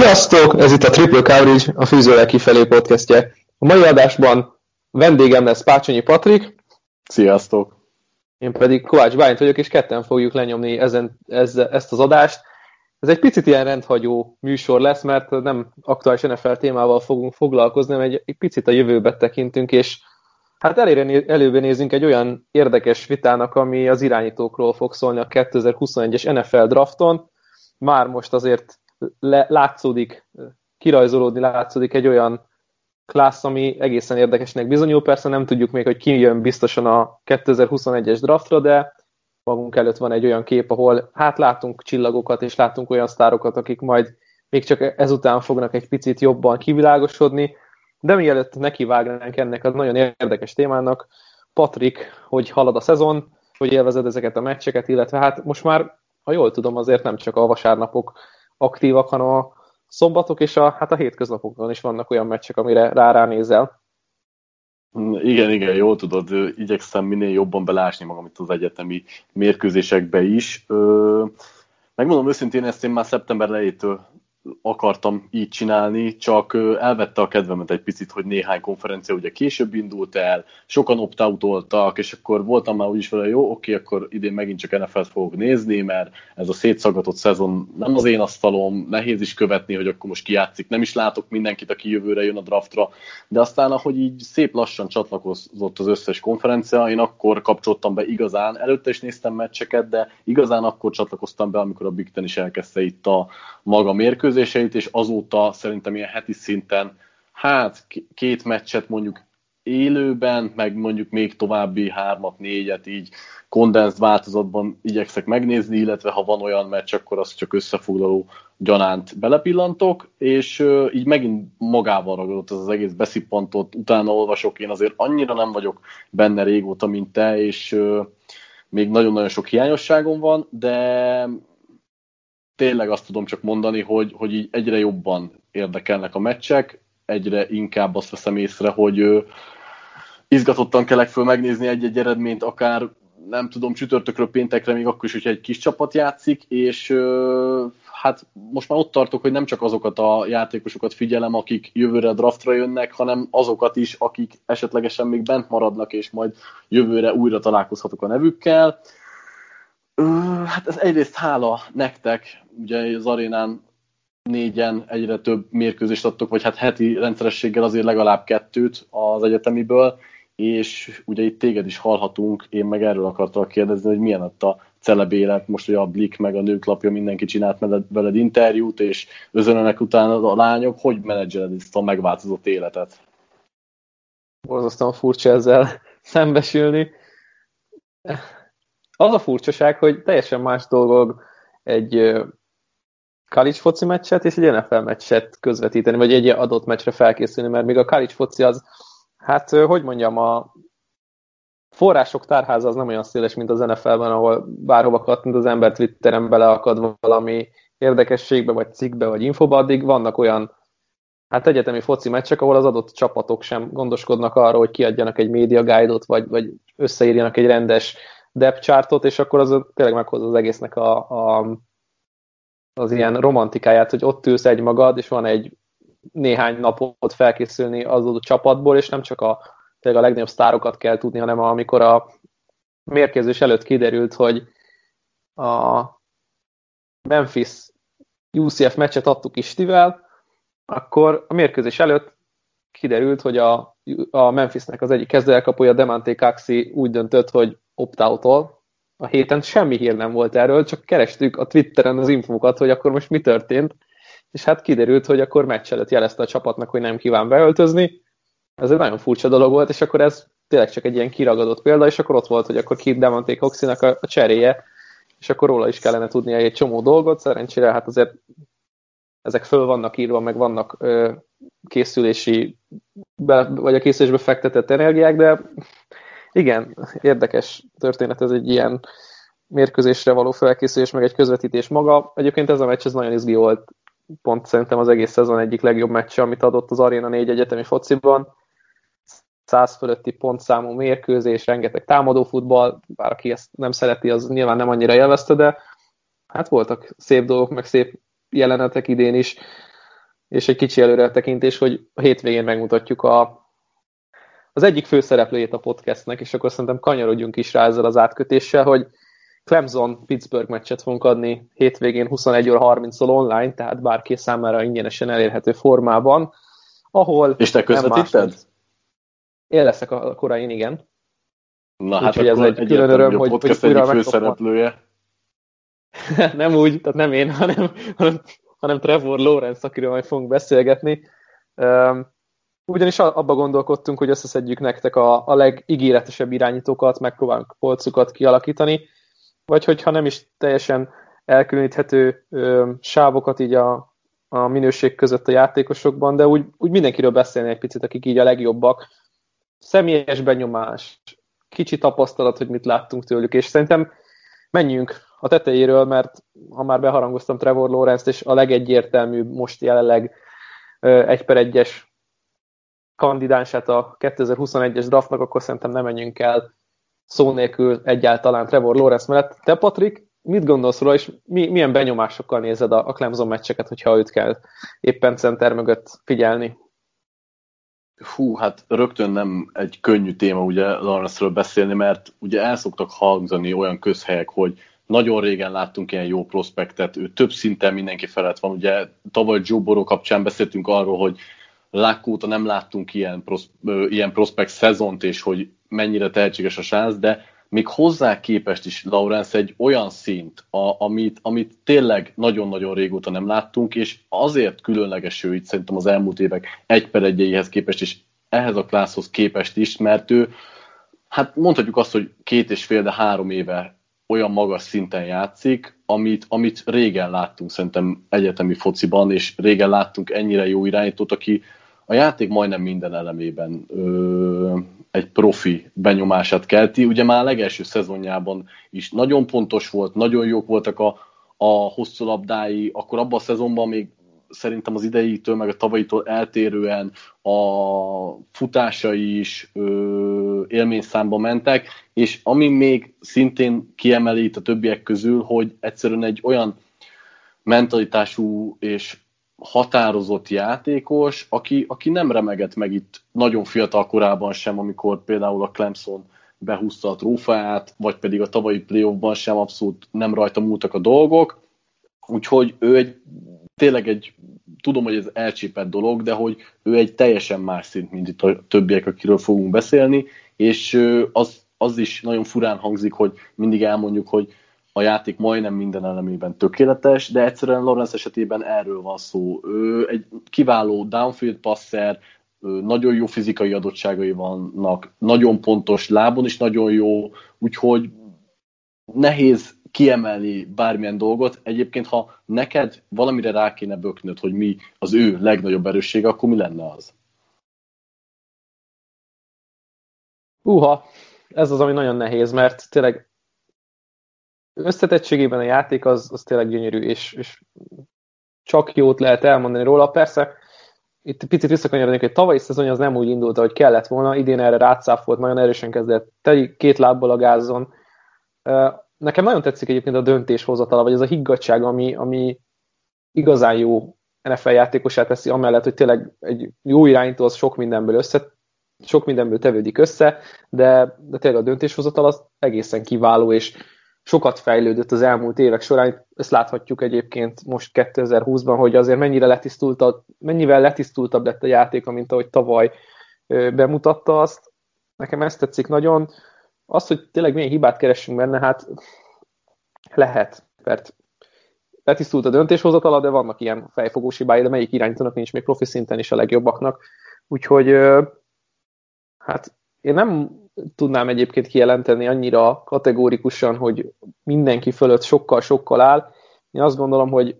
Sziasztok! Ez itt a Triple Coverage, a Fűzővel kifelé podcastje. A mai adásban vendégem lesz Pácsonyi Patrik. Sziasztok! Én pedig Kovács Bányt vagyok, és ketten fogjuk lenyomni ezen, ez, ezt az adást. Ez egy picit ilyen rendhagyó műsor lesz, mert nem aktuális NFL témával fogunk foglalkozni, hanem egy, egy picit a jövőbe tekintünk, és hát elére, előbe nézünk egy olyan érdekes vitának, ami az irányítókról fog szólni a 2021-es NFL drafton. Már most azért le, látszódik, kirajzolódni látszódik egy olyan klassz, ami egészen érdekesnek bizonyul. Persze nem tudjuk még, hogy ki jön biztosan a 2021-es draftra, de magunk előtt van egy olyan kép, ahol hát látunk csillagokat, és látunk olyan sztárokat, akik majd még csak ezután fognak egy picit jobban kivilágosodni. De mielőtt nekivágnánk ennek a nagyon érdekes témának, Patrik, hogy halad a szezon, hogy élvezed ezeket a meccseket, illetve hát most már, ha jól tudom, azért nem csak a vasárnapok aktívak, hanem a szombatok és a, hát a hétköznapokon is vannak olyan meccsek, amire rá ránézel. Igen, igen, jól tudod, igyekszem minél jobban belásni magam itt az egyetemi mérkőzésekbe is. Megmondom őszintén, ezt én már szeptember elejétől akartam így csinálni, csak elvette a kedvemet egy picit, hogy néhány konferencia ugye később indult el, sokan opt és akkor voltam már úgyis vele, jó, oké, akkor idén megint csak NFL-t fogok nézni, mert ez a szétszagatott szezon nem az én asztalom, nehéz is követni, hogy akkor most kijátszik, nem is látok mindenkit, aki jövőre jön a draftra, de aztán, ahogy így szép lassan csatlakozott az összes konferencia, én akkor kapcsoltam be igazán, előtte is néztem meccseket, de igazán akkor csatlakoztam be, amikor a Big Ten is elkezdte itt a maga mérkőzés, mérkőzéseit, és azóta szerintem ilyen heti szinten hát két meccset mondjuk élőben, meg mondjuk még további hármat, négyet így kondenszt változatban igyekszek megnézni, illetve ha van olyan meccs, akkor azt csak összefoglaló gyanánt belepillantok, és így megint magával ragadott ez az egész beszippantott, utána olvasok, én azért annyira nem vagyok benne régóta, mint te, és még nagyon-nagyon sok hiányosságom van, de tényleg azt tudom csak mondani, hogy, hogy így egyre jobban érdekelnek a meccsek, egyre inkább azt veszem észre, hogy ö, izgatottan kellek föl megnézni egy-egy eredményt, akár nem tudom, csütörtökről péntekre, még akkor is, hogyha egy kis csapat játszik, és hát most már ott tartok, hogy nem csak azokat a játékosokat figyelem, akik jövőre draftra jönnek, hanem azokat is, akik esetlegesen még bent maradnak, és majd jövőre újra találkozhatok a nevükkel Hát ez egyrészt hála nektek, ugye az arénán négyen egyre több mérkőzést adtok, vagy hát heti rendszerességgel azért legalább kettőt az egyetemiből, és ugye itt téged is hallhatunk, én meg erről akartam kérdezni, hogy milyen ott a celeb élet, most ugye a Blik meg a nőklapja, mindenki csinált veled interjút, és özönönek utána a lányok, hogy menedzseled ezt a megváltozott életet? Borzasztóan furcsa ezzel szembesülni az a furcsaság, hogy teljesen más dolgok egy college foci meccset és egy NFL meccset közvetíteni, vagy egy adott meccsre felkészülni, mert még a college foci az, hát hogy mondjam, a források tárháza az nem olyan széles, mint az NFL-ben, ahol bárhova kattint az ember Twitteren beleakad valami érdekességbe, vagy cikkbe, vagy infoba, addig vannak olyan hát egyetemi foci meccsek, ahol az adott csapatok sem gondoskodnak arról, hogy kiadjanak egy média guide-ot, vagy, vagy összeírjanak egy rendes depth chartot, és akkor az tényleg meghoz az egésznek a, a, az ilyen romantikáját, hogy ott ülsz egy magad, és van egy néhány napot felkészülni az adott csapatból, és nem csak a, tényleg a legnagyobb sztárokat kell tudni, hanem amikor a mérkőzés előtt kiderült, hogy a Memphis UCF meccset adtuk Istivel, akkor a mérkőzés előtt kiderült, hogy a, a Memphisnek az egyik kezdőelkapója Demanté Kaxi úgy döntött, hogy opt out A héten semmi hír nem volt erről, csak kerestük a Twitteren az infókat, hogy akkor most mi történt, és hát kiderült, hogy akkor meccs előtt jelezte a csapatnak, hogy nem kíván beöltözni. Ez egy nagyon furcsa dolog volt, és akkor ez tényleg csak egy ilyen kiragadott példa, és akkor ott volt, hogy akkor Kid Demonté Coxinak a cseréje, és akkor róla is kellene tudnia egy csomó dolgot. Szerencsére hát azért ezek föl vannak írva, meg vannak ö, készülési, be, vagy a készülésbe fektetett energiák, de igen, érdekes történet ez egy ilyen mérkőzésre való felkészülés, meg egy közvetítés maga. Egyébként ez a meccs ez nagyon izgi volt, pont szerintem az egész szezon egyik legjobb meccs, amit adott az Arena 4 egyetemi fociban. 100 fölötti pontszámú mérkőzés, rengeteg támadó futball, bár aki ezt nem szereti, az nyilván nem annyira élvezte, de hát voltak szép dolgok, meg szép jelenetek idén is. és egy kicsi előretekintés, hogy a hétvégén megmutatjuk a, az egyik főszereplőjét a podcastnek, és akkor szerintem kanyarodjunk is rá ezzel az átkötéssel, hogy Clemson-Pittsburgh meccset fogunk adni hétvégén 21 óra 30-szor online, tehát bárki számára ingyenesen elérhető formában, ahol... És te közvetíted? Én leszek a korain, igen. Na hát Úgyhogy ez egy külön öröm, hogy, hogy újra főszereplője. nem úgy, tehát nem én, hanem, hanem, hanem Trevor Lawrence, akiről majd fogunk beszélgetni. Ugyanis abba gondolkodtunk, hogy összeszedjük nektek a, a legígéretesebb irányítókat, megpróbálunk polcukat kialakítani, vagy hogyha nem is teljesen elkülöníthető ö, sávokat így a, a minőség között a játékosokban, de úgy, úgy mindenkiről beszélni egy picit, akik így a legjobbak. Személyes benyomás, kicsi tapasztalat, hogy mit láttunk tőlük, és szerintem menjünk a tetejéről, mert ha már beharangoztam Trevor Lawrence-t, és a legegyértelműbb most jelenleg egy per egyes kandidánsát a 2021-es draftnak, akkor szerintem nem menjünk el szó nélkül egyáltalán Trevor Lawrence mellett. Te, Patrik, mit gondolsz róla, és mi, milyen benyomásokkal nézed a, a Clemson meccseket, hogyha őt kell éppen center mögött figyelni? Hú, hát rögtön nem egy könnyű téma ugye Lawrence-ről beszélni, mert ugye el szoktak hangzani olyan közhelyek, hogy nagyon régen láttunk ilyen jó prospektet, ő több szinten mindenki felett van. Ugye tavaly Joe Burrow kapcsán beszéltünk arról, hogy Lákóta nem láttunk ilyen, prosz, ilyen prospekt szezont, és hogy mennyire tehetséges a sánsz, de még hozzá képest is Lawrence egy olyan szint, a, amit, amit tényleg nagyon-nagyon régóta nem láttunk, és azért különleges ő itt szerintem az elmúlt évek egy per egyeihez képest, és ehhez a klászhoz képest is, mert ő, hát mondhatjuk azt, hogy két és fél, de három éve olyan magas szinten játszik, amit, amit régen láttunk szerintem egyetemi fociban, és régen láttunk ennyire jó irányítót, aki a játék majdnem minden elemében ö, egy profi benyomását kelti. Ugye már a legelső szezonjában is nagyon pontos volt, nagyon jók voltak a, a hosszú labdái, akkor abban a szezonban még szerintem az idejétől, meg a tavalyitól eltérően a futásai is ö, élményszámba mentek, és ami még szintén kiemeli itt a többiek közül, hogy egyszerűen egy olyan mentalitású és határozott játékos, aki, aki nem remegett meg itt nagyon fiatal korában sem, amikor például a Clemson behúzta a trófeát, vagy pedig a tavalyi playoffban sem abszolút nem rajta múltak a dolgok. Úgyhogy ő egy tényleg egy, tudom, hogy ez elcsépett dolog, de hogy ő egy teljesen más szint, mint itt a többiek, akiről fogunk beszélni, és az, az is nagyon furán hangzik, hogy mindig elmondjuk, hogy a játék majdnem minden elemében tökéletes, de egyszerűen Lawrence esetében erről van szó. Ő egy kiváló downfield passer, nagyon jó fizikai adottságai vannak, nagyon pontos, lábon is nagyon jó, úgyhogy nehéz kiemelni bármilyen dolgot. Egyébként, ha neked valamire rá kéne böknöd, hogy mi az ő legnagyobb erőssége, akkor mi lenne az? Uha, ez az, ami nagyon nehéz, mert tényleg összetettségében a játék az, az tényleg gyönyörű, és, és csak jót lehet elmondani róla. Persze, itt picit visszakanyarodnék, hogy tavalyi szezon az nem úgy indult, ahogy kellett volna, idén erre rátszáfolt, nagyon erősen kezdett teli két lábbal a gázon. Nekem nagyon tetszik egyébként a döntéshozatala, vagy ez a higgadság, ami, ami igazán jó NFL játékosát teszi, amellett, hogy tényleg egy jó irányító az sok mindenből össze, sok mindenből tevődik össze, de, de tényleg a döntéshozatal az egészen kiváló, és sokat fejlődött az elmúlt évek során. Ezt láthatjuk egyébként most 2020-ban, hogy azért mennyire letisztultabb, mennyivel letisztultabb lett a játék, mint ahogy tavaly bemutatta azt. Nekem ezt tetszik nagyon. Az, hogy tényleg milyen hibát keressünk benne, hát lehet, mert letisztult a döntéshozatala, de vannak ilyen fejfogós hibái, de melyik irányítónak nincs még profi szinten is a legjobbaknak. Úgyhogy hát én nem tudnám egyébként kijelenteni annyira kategórikusan, hogy mindenki fölött sokkal-sokkal áll. Én azt gondolom, hogy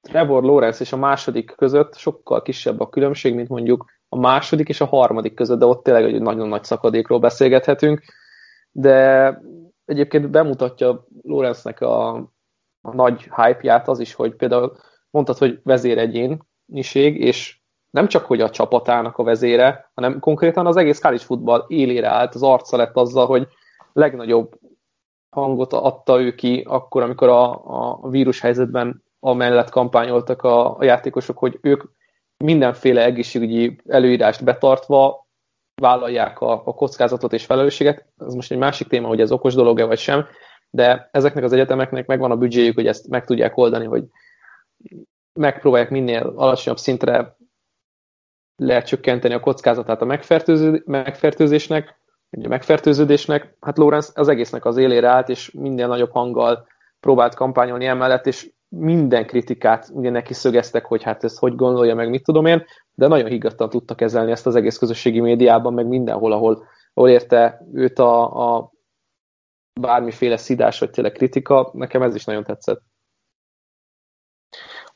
Trevor Lawrence és a második között sokkal kisebb a különbség, mint mondjuk a második és a harmadik között, de ott tényleg egy nagyon nagy szakadékról beszélgethetünk. De egyébként bemutatja Lawrence-nek a, a nagy hype-ját az is, hogy például mondtad, hogy vezéregyéniség, és nem csak, hogy a csapatának a vezére, hanem konkrétan az egész college futball élére állt, az arca lett azzal, hogy legnagyobb hangot adta ő ki akkor, amikor a, a vírus helyzetben amellett kampányoltak a, a játékosok, hogy ők mindenféle egészségügyi előírást betartva vállalják a, a kockázatot és felelősséget. Ez most egy másik téma, hogy ez okos dolog-e vagy sem, de ezeknek az egyetemeknek megvan a büdzséjük, hogy ezt meg tudják oldani, hogy megpróbálják minél alacsonyabb szintre lehet csökkenteni a kockázatát a megfertőzésnek, a megfertőződésnek. Hát Lorenz az egésznek az élére állt, és minden nagyobb hanggal próbált kampányolni emellett, és minden kritikát ugye neki szögeztek, hogy hát ezt hogy gondolja, meg mit tudom én, de nagyon higgadtan tudta kezelni ezt az egész közösségi médiában, meg mindenhol, ahol, ahol érte őt a, a bármiféle szidás, vagy tényleg kritika, nekem ez is nagyon tetszett.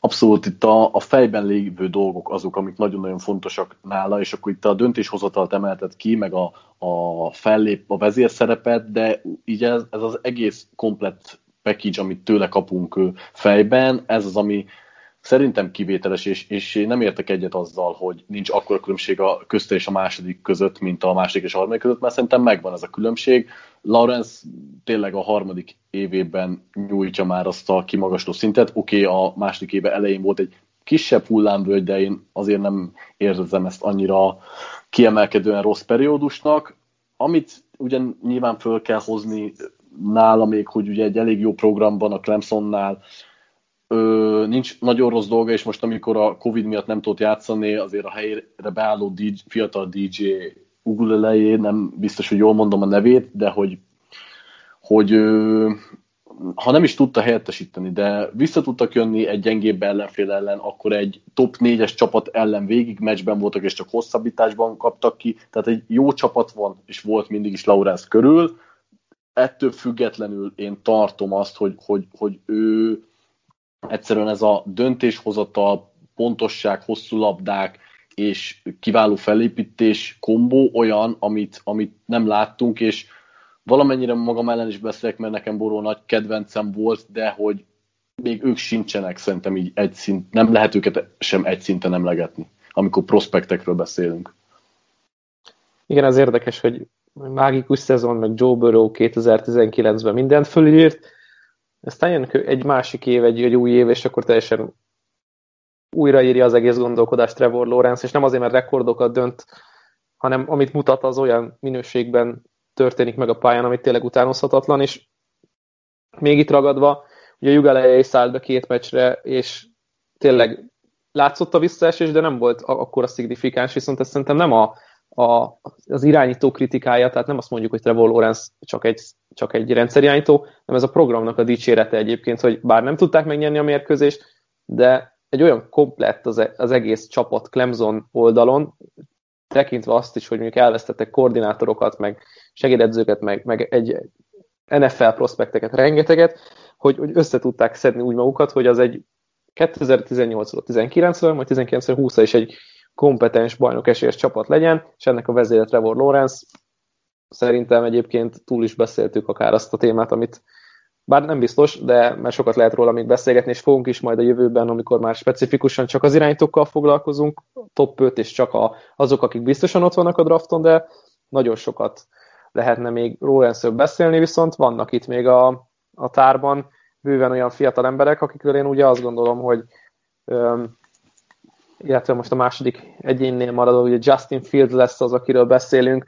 Abszolút itt a, a fejben lévő dolgok azok, amik nagyon-nagyon fontosak nála, és akkor itt a döntéshozatalt emeltet ki, meg a, a fellép, a vezérszerepet, de így ez, ez az egész komplett package, amit tőle kapunk fejben, ez az, ami szerintem kivételes, és, és én nem értek egyet azzal, hogy nincs akkora különbség a közte és a második között, mint a második és a harmadik között, mert szerintem megvan ez a különbség. Lawrence tényleg a harmadik évében nyújtja már azt a kimagasló szintet. Oké, okay, a második éve elején volt egy kisebb hullámvölgy, de én azért nem érzem ezt annyira kiemelkedően rossz periódusnak. Amit ugyan nyilván föl kell hozni nála még, hogy ugye egy elég jó programban a Clemsonnál ö, nincs nagyon rossz dolga, és most amikor a Covid miatt nem tudott játszani, azért a helyre beálló DJ, fiatal DJ Ugulelejé, nem biztos, hogy jól mondom a nevét, de hogy, hogy ö, ha nem is tudta helyettesíteni, de vissza tudtak jönni egy gyengébb ellenfél ellen, akkor egy top 4-es csapat ellen végig meccsben voltak, és csak hosszabbításban kaptak ki. Tehát egy jó csapat van, és volt mindig is Laurence körül. Ettől függetlenül én tartom azt, hogy, hogy, hogy ő egyszerűen ez a döntéshozatal, pontosság, hosszú labdák és kiváló felépítés kombó olyan, amit, amit nem láttunk, és valamennyire magam ellen is beszélek, mert nekem Boró nagy kedvencem volt, de hogy még ők sincsenek szerintem így egy szint, nem lehet őket sem egy szinten emlegetni, amikor prospektekről beszélünk. Igen, az érdekes, hogy mágikus szezon, meg Joe Burrow 2019-ben mindent fölírt, aztán jön egy másik év, egy, egy új év, és akkor teljesen újraírja az egész gondolkodást Trevor Lawrence, és nem azért, mert rekordokat dönt, hanem amit mutat, az olyan minőségben történik meg a pályán, amit tényleg utánozhatatlan, és még itt ragadva, ugye a Jugeleje is szállt be két meccsre, és tényleg látszott a visszaesés, de nem volt akkora szignifikáns, viszont ez szerintem nem a, a, az irányító kritikája, tehát nem azt mondjuk, hogy Trevor Lawrence csak egy, csak egy rendszerirányító, hanem ez a programnak a dicsérete egyébként, hogy bár nem tudták megnyerni a mérkőzést, de egy olyan komplett az, e, egész csapat Clemson oldalon, tekintve azt is, hogy mondjuk elvesztettek koordinátorokat, meg segédedzőket, meg, meg egy NFL prospekteket, rengeteget, hogy, hogy össze tudták szedni úgy magukat, hogy az egy 2018-ról 19-ről, majd 19 20 is egy kompetens bajnok esélyes csapat legyen, és ennek a vezére Trevor Lawrence. Szerintem egyébként túl is beszéltük akár azt a témát, amit bár nem biztos, de mert sokat lehet róla még beszélgetni, és fogunk is majd a jövőben, amikor már specifikusan csak az irányítókkal foglalkozunk, top 5 és csak a, azok, akik biztosan ott vannak a drafton, de nagyon sokat lehetne még lawrence beszélni, viszont vannak itt még a, a tárban bőven olyan fiatal emberek, akikről én ugye azt gondolom, hogy öm, illetve most a második egyénnél maradó, ugye Justin Fields lesz az, akiről beszélünk,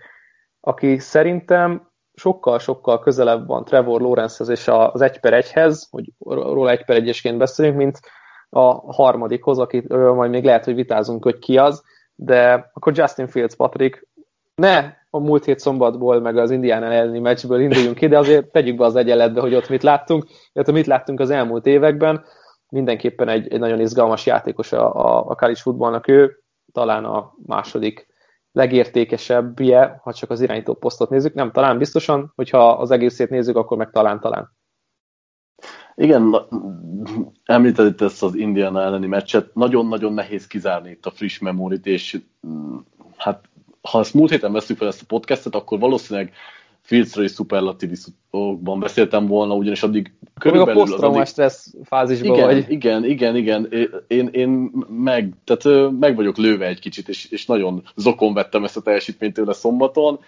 aki szerintem sokkal-sokkal közelebb van Trevor Lawrencehez és az 1 per 1-hez, hogy róla 1 per 1 beszélünk, mint a harmadikhoz, akitől majd még lehet, hogy vitázunk, hogy ki az, de akkor Justin Fields, Patrick, ne a múlt hét szombatból, meg az Indián elleni meccsből induljunk ki, de azért tegyük be az egyenletbe, hogy ott mit láttunk, illetve mit láttunk az elmúlt években. Mindenképpen egy, egy nagyon izgalmas játékos a, a, a college footballnak ő, talán a második legértékesebbje, ha csak az irányító posztot nézzük. Nem, talán biztosan, hogyha az egészét nézzük, akkor meg talán-talán. Igen, említed itt ezt az Indiana elleni meccset, nagyon-nagyon nehéz kizárni itt a friss memorit, és mm, hát ha ezt múlt héten veszük fel ezt a podcastet, akkor valószínűleg Fieldsről és szuperlatívizmusokban beszéltem volna, ugyanis addig körülbelül... Még a posztraumás stressz fázisban igen, vagy. Igen, igen, igen. Én, én meg, tehát meg vagyok lőve egy kicsit, és, és nagyon zokon vettem ezt a teljesítményt tőle szombaton.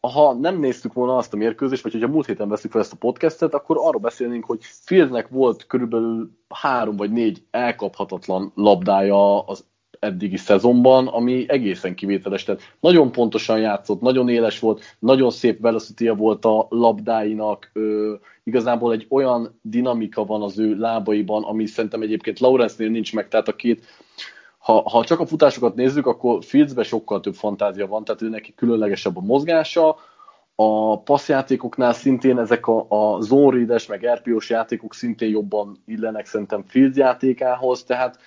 Ha nem néztük volna azt a mérkőzést, vagy hogyha múlt héten veszük fel ezt a podcastet, akkor arról beszélnénk, hogy Fieldsnek volt körülbelül három vagy négy elkaphatatlan labdája az eddigi szezonban, ami egészen kivételes. Tehát nagyon pontosan játszott, nagyon éles volt, nagyon szép velocity volt a labdáinak, ö, igazából egy olyan dinamika van az ő lábaiban, ami szerintem egyébként Lawrence-nél nincs meg, tehát a két ha, ha csak a futásokat nézzük, akkor Fieldsben sokkal több fantázia van, tehát ő neki különlegesebb a mozgása, a passzjátékoknál szintén ezek a, a zone meg RPO-s játékok szintén jobban illenek szerintem Fields játékához, tehát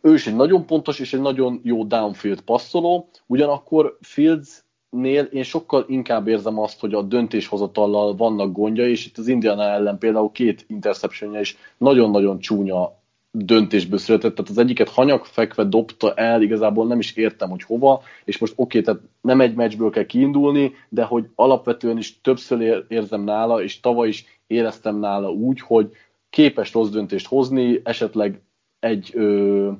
ő is egy nagyon pontos és egy nagyon jó downfield passzoló, ugyanakkor Fields-nél én sokkal inkább érzem azt, hogy a döntéshozatallal vannak gondja, és itt az Indiana ellen például két interceptionje is nagyon-nagyon csúnya döntésből született, tehát az egyiket hanyag fekve dobta el, igazából nem is értem, hogy hova, és most oké, okay, tehát nem egy meccsből kell kiindulni, de hogy alapvetően is többször érzem nála, és tavaly is éreztem nála úgy, hogy képes rossz döntést hozni, esetleg egy ö,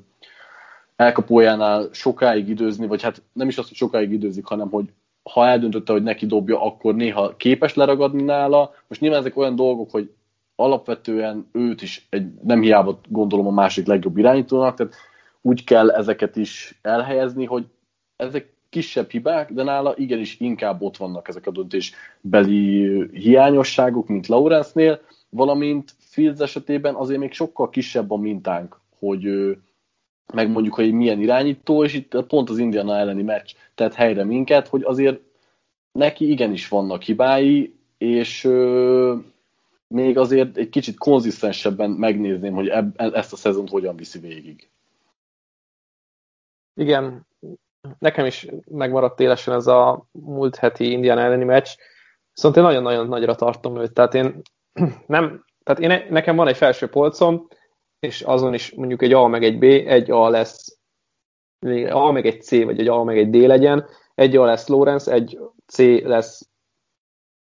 elkapójánál sokáig időzni, vagy hát nem is az, hogy sokáig időzik, hanem hogy ha eldöntötte, hogy neki dobja, akkor néha képes leragadni nála. Most nyilván ezek olyan dolgok, hogy alapvetően őt is egy, nem hiába gondolom a másik legjobb irányítónak, tehát úgy kell ezeket is elhelyezni, hogy ezek kisebb hibák, de nála igenis inkább ott vannak ezek a döntésbeli hiányosságok, mint Lawrence-nél, valamint Fields esetében azért még sokkal kisebb a mintánk, hogy megmondjuk, hogy milyen irányító, és itt pont az Indiana elleni meccs tett helyre minket, hogy azért neki igenis vannak hibái, és még azért egy kicsit konzisztensebben megnézném, hogy eb- ezt a szezont hogyan viszi végig. Igen, nekem is megmaradt élesen ez a múlt heti Indian elleni meccs, viszont én nagyon-nagyon nagyra tartom őt, tehát én nem, tehát én, nekem van egy felső polcom, és azon is mondjuk egy A meg egy B, egy A lesz, A meg egy C, vagy egy A meg egy D legyen, egy A lesz Lawrence, egy C lesz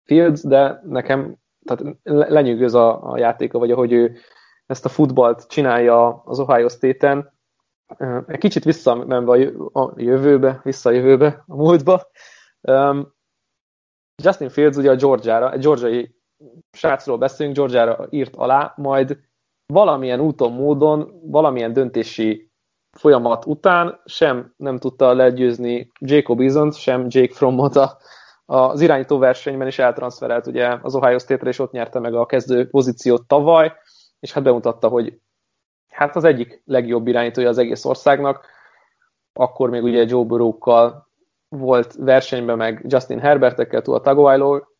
Fields, de nekem tehát lenyűgöz a, a játéka, vagy ahogy ő ezt a futballt csinálja az Ohio State-en, egy kicsit visszamenve a jövőbe, vissza a jövőbe, a múltba. Justin Fields ugye a Georgia-ra, egy georgiai srácról beszélünk, Georgia-ra írt alá, majd valamilyen úton, módon, valamilyen döntési folyamat után sem nem tudta legyőzni Jacob Eason, sem Jake Frommot a az irányító versenyben is eltranszferelt ugye az Ohio State-re, és ott nyerte meg a kezdő pozíciót tavaly, és hát bemutatta, hogy hát az egyik legjobb irányítója az egész országnak, akkor még ugye Joe burrow volt versenyben, meg Justin Herbertekkel, túl a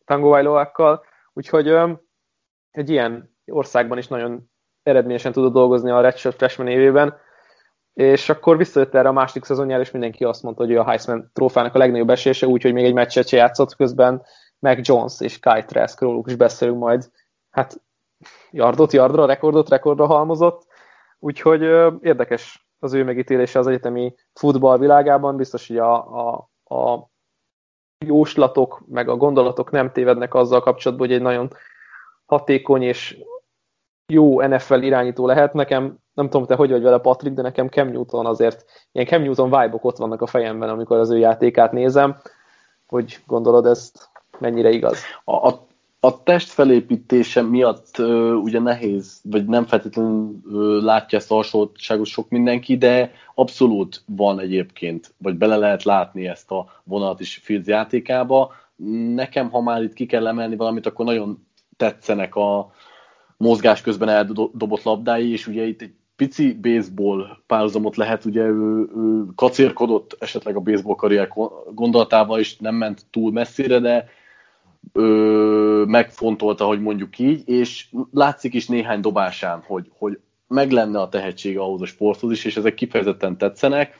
Tagovailoakkal, úgyhogy egy ilyen országban is nagyon eredményesen tudott dolgozni a Redshirt freshman évében, és akkor visszajött erre a második szezonjára, és mindenki azt mondta, hogy a Heisman trófának a legnagyobb esése, úgyhogy még egy meccset se játszott közben, meg Jones és Kai Trask, róluk is beszélünk majd. Hát yardot yardra, rekordot rekordra halmozott, úgyhogy ö, érdekes az ő megítélése az egyetemi futball világában, biztos, hogy a, a, a jóslatok, meg a gondolatok nem tévednek azzal kapcsolatban, hogy egy nagyon hatékony és jó NFL irányító lehet. Nekem, nem tudom, te hogy vagy vele, Patrick, de nekem Cam Newton azért, ilyen Cam Newton vibe ott vannak a fejemben, amikor az ő játékát nézem. Hogy gondolod ezt, mennyire igaz? A, a, a test felépítése miatt uh, ugye nehéz, vagy nem feltétlenül uh, látja ezt a hasonlóságot sok mindenki, de abszolút van egyébként, vagy bele lehet látni ezt a vonalat is Fields játékába. Nekem, ha már itt ki kell emelni valamit, akkor nagyon tetszenek a, mozgás közben eldobott labdái, és ugye itt egy pici baseball párhuzamot lehet, ugye ő, ő kacérkodott esetleg a baseball karrier gondolatával, és nem ment túl messzire, de ő megfontolta, hogy mondjuk így, és látszik is néhány dobásán, hogy, hogy meg lenne a tehetség ahhoz a sporthoz is, és ezek kifejezetten tetszenek.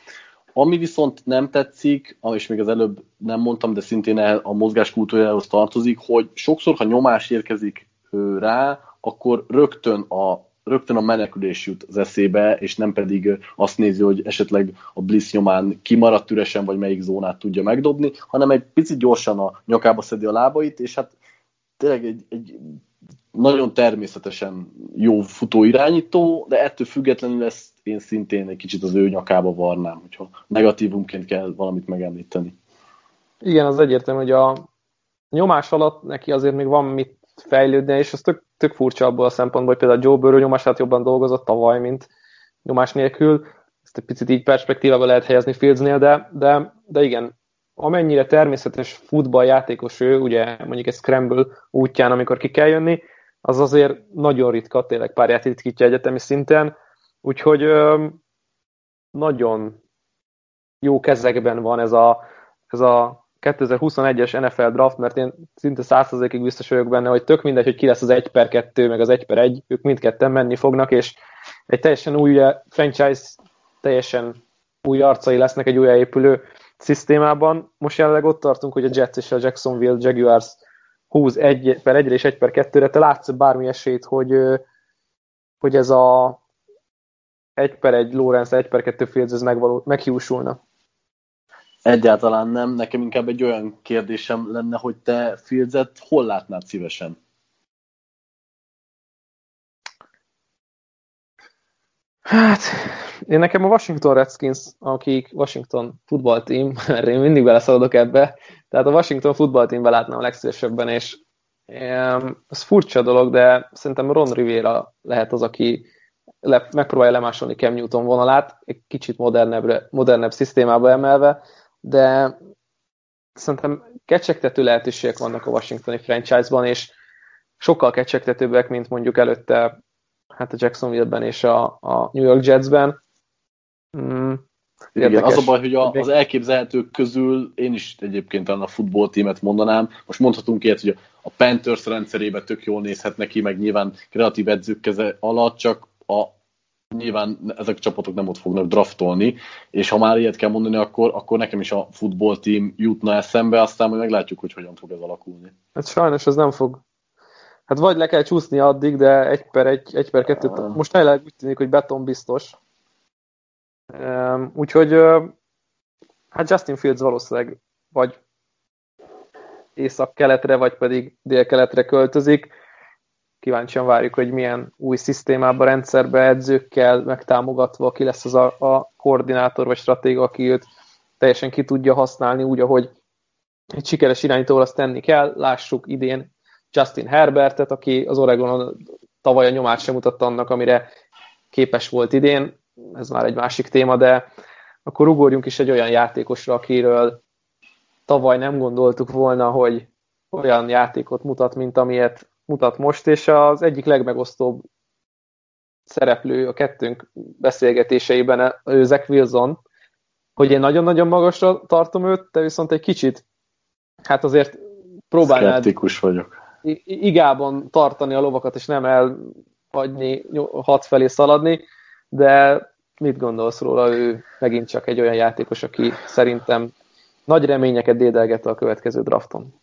Ami viszont nem tetszik, és még az előbb nem mondtam, de szintén a mozgás kultúrájához tartozik, hogy sokszor, ha nyomás érkezik rá, akkor rögtön a, rögtön a menekülés jut az eszébe, és nem pedig azt nézi, hogy esetleg a Bliss nyomán kimaradt üresen, vagy melyik zónát tudja megdobni, hanem egy picit gyorsan a nyakába szedi a lábait, és hát tényleg egy, egy nagyon természetesen jó futó irányító, de ettől függetlenül ezt én szintén egy kicsit az ő nyakába varnám, hogyha negatívumként kell valamit megemlíteni. Igen, az egyértelmű, hogy a nyomás alatt neki azért még van mit fejlődni, és az tök, tök furcsa abból a szempontból, hogy például Joe Burrow nyomását jobban dolgozott tavaly, mint nyomás nélkül. Ez egy picit így perspektívába lehet helyezni Fieldsnél, de, de, de igen, amennyire természetes futballjátékos ő, ugye mondjuk egy scramble útján, amikor ki kell jönni, az azért nagyon ritka, tényleg párját ritkítja egyetemi szinten, úgyhogy ö, nagyon jó kezekben van ez a, ez a 2021-es NFL draft, mert én szinte 100%-ig biztos vagyok benne, hogy tök mindegy, hogy ki lesz az 1 per 2, meg az 1 per 1, ők mindketten menni fognak, és egy teljesen új franchise, teljesen új arcai lesznek egy újjáépülő szisztémában. Most jelenleg ott tartunk, hogy a Jets és a Jacksonville Jaguars húz 1 per 1 és 1 per 2-re. Te látsz bármi esélyt, hogy, hogy ez a 1 per 1 Lawrence, 1 per 2 Fields ez megvaló, meghiúsulna? Egyáltalán nem. Nekem inkább egy olyan kérdésem lenne, hogy te Fieldset hol látnád szívesen? Hát, én nekem a Washington Redskins, akik Washington team, mert én mindig beleszaladok ebbe, tehát a Washington teamben látnám a legszívesebben, és ez furcsa dolog, de szerintem Ron Rivera lehet az, aki le, megpróbálja lemásolni Cam Newton vonalát, egy kicsit modernebb, modernebb szisztémába emelve, de szerintem kecsegtető lehetőségek vannak a washingtoni franchise-ban, és sokkal kecsegtetőbbek, mint mondjuk előtte hát a Jacksonville-ben és a, a New York Jets-ben. Mm, igen, az a baj, hogy a, az elképzelhetők közül én is egyébként a futballtímet mondanám. Most mondhatunk ilyet, hogy a Panthers rendszerében tök jól nézhet neki, meg nyilván kreatív edzők keze alatt, csak a nyilván ezek a csapatok nem ott fognak draftolni, és ha már ilyet kell mondani, akkor, akkor nekem is a futballtím jutna eszembe, aztán majd meglátjuk, hogy hogyan fog ez alakulni. Hát sajnos ez nem fog Hát vagy le kell csúszni addig, de egy per egy, egy per kettő. Most tényleg úgy tűnik, hogy beton biztos. Um, úgyhogy uh, hát Justin Fields valószínűleg vagy észak-keletre, vagy pedig dél-keletre költözik. Kíváncsian várjuk, hogy milyen új szisztémába, rendszerbe, edzőkkel megtámogatva, ki lesz az a, a koordinátor vagy stratéga, aki őt teljesen ki tudja használni úgy, ahogy egy sikeres irányítóval azt tenni kell. Lássuk idén Justin Herbertet, aki az Oregonon tavaly a nyomát sem mutatta annak, amire képes volt idén, ez már egy másik téma, de akkor ugorjunk is egy olyan játékosra, akiről tavaly nem gondoltuk volna, hogy olyan játékot mutat, mint amilyet mutat most, és az egyik legmegosztóbb szereplő a kettőnk beszélgetéseiben ő Zach Wilson, hogy én nagyon-nagyon magasra tartom őt, te viszont egy kicsit, hát azért próbálnád... Skeptikus vagyok igában tartani a lovakat, és nem elhagyni, hat felé szaladni, de mit gondolsz róla? Ő megint csak egy olyan játékos, aki szerintem nagy reményeket dédelget a következő drafton.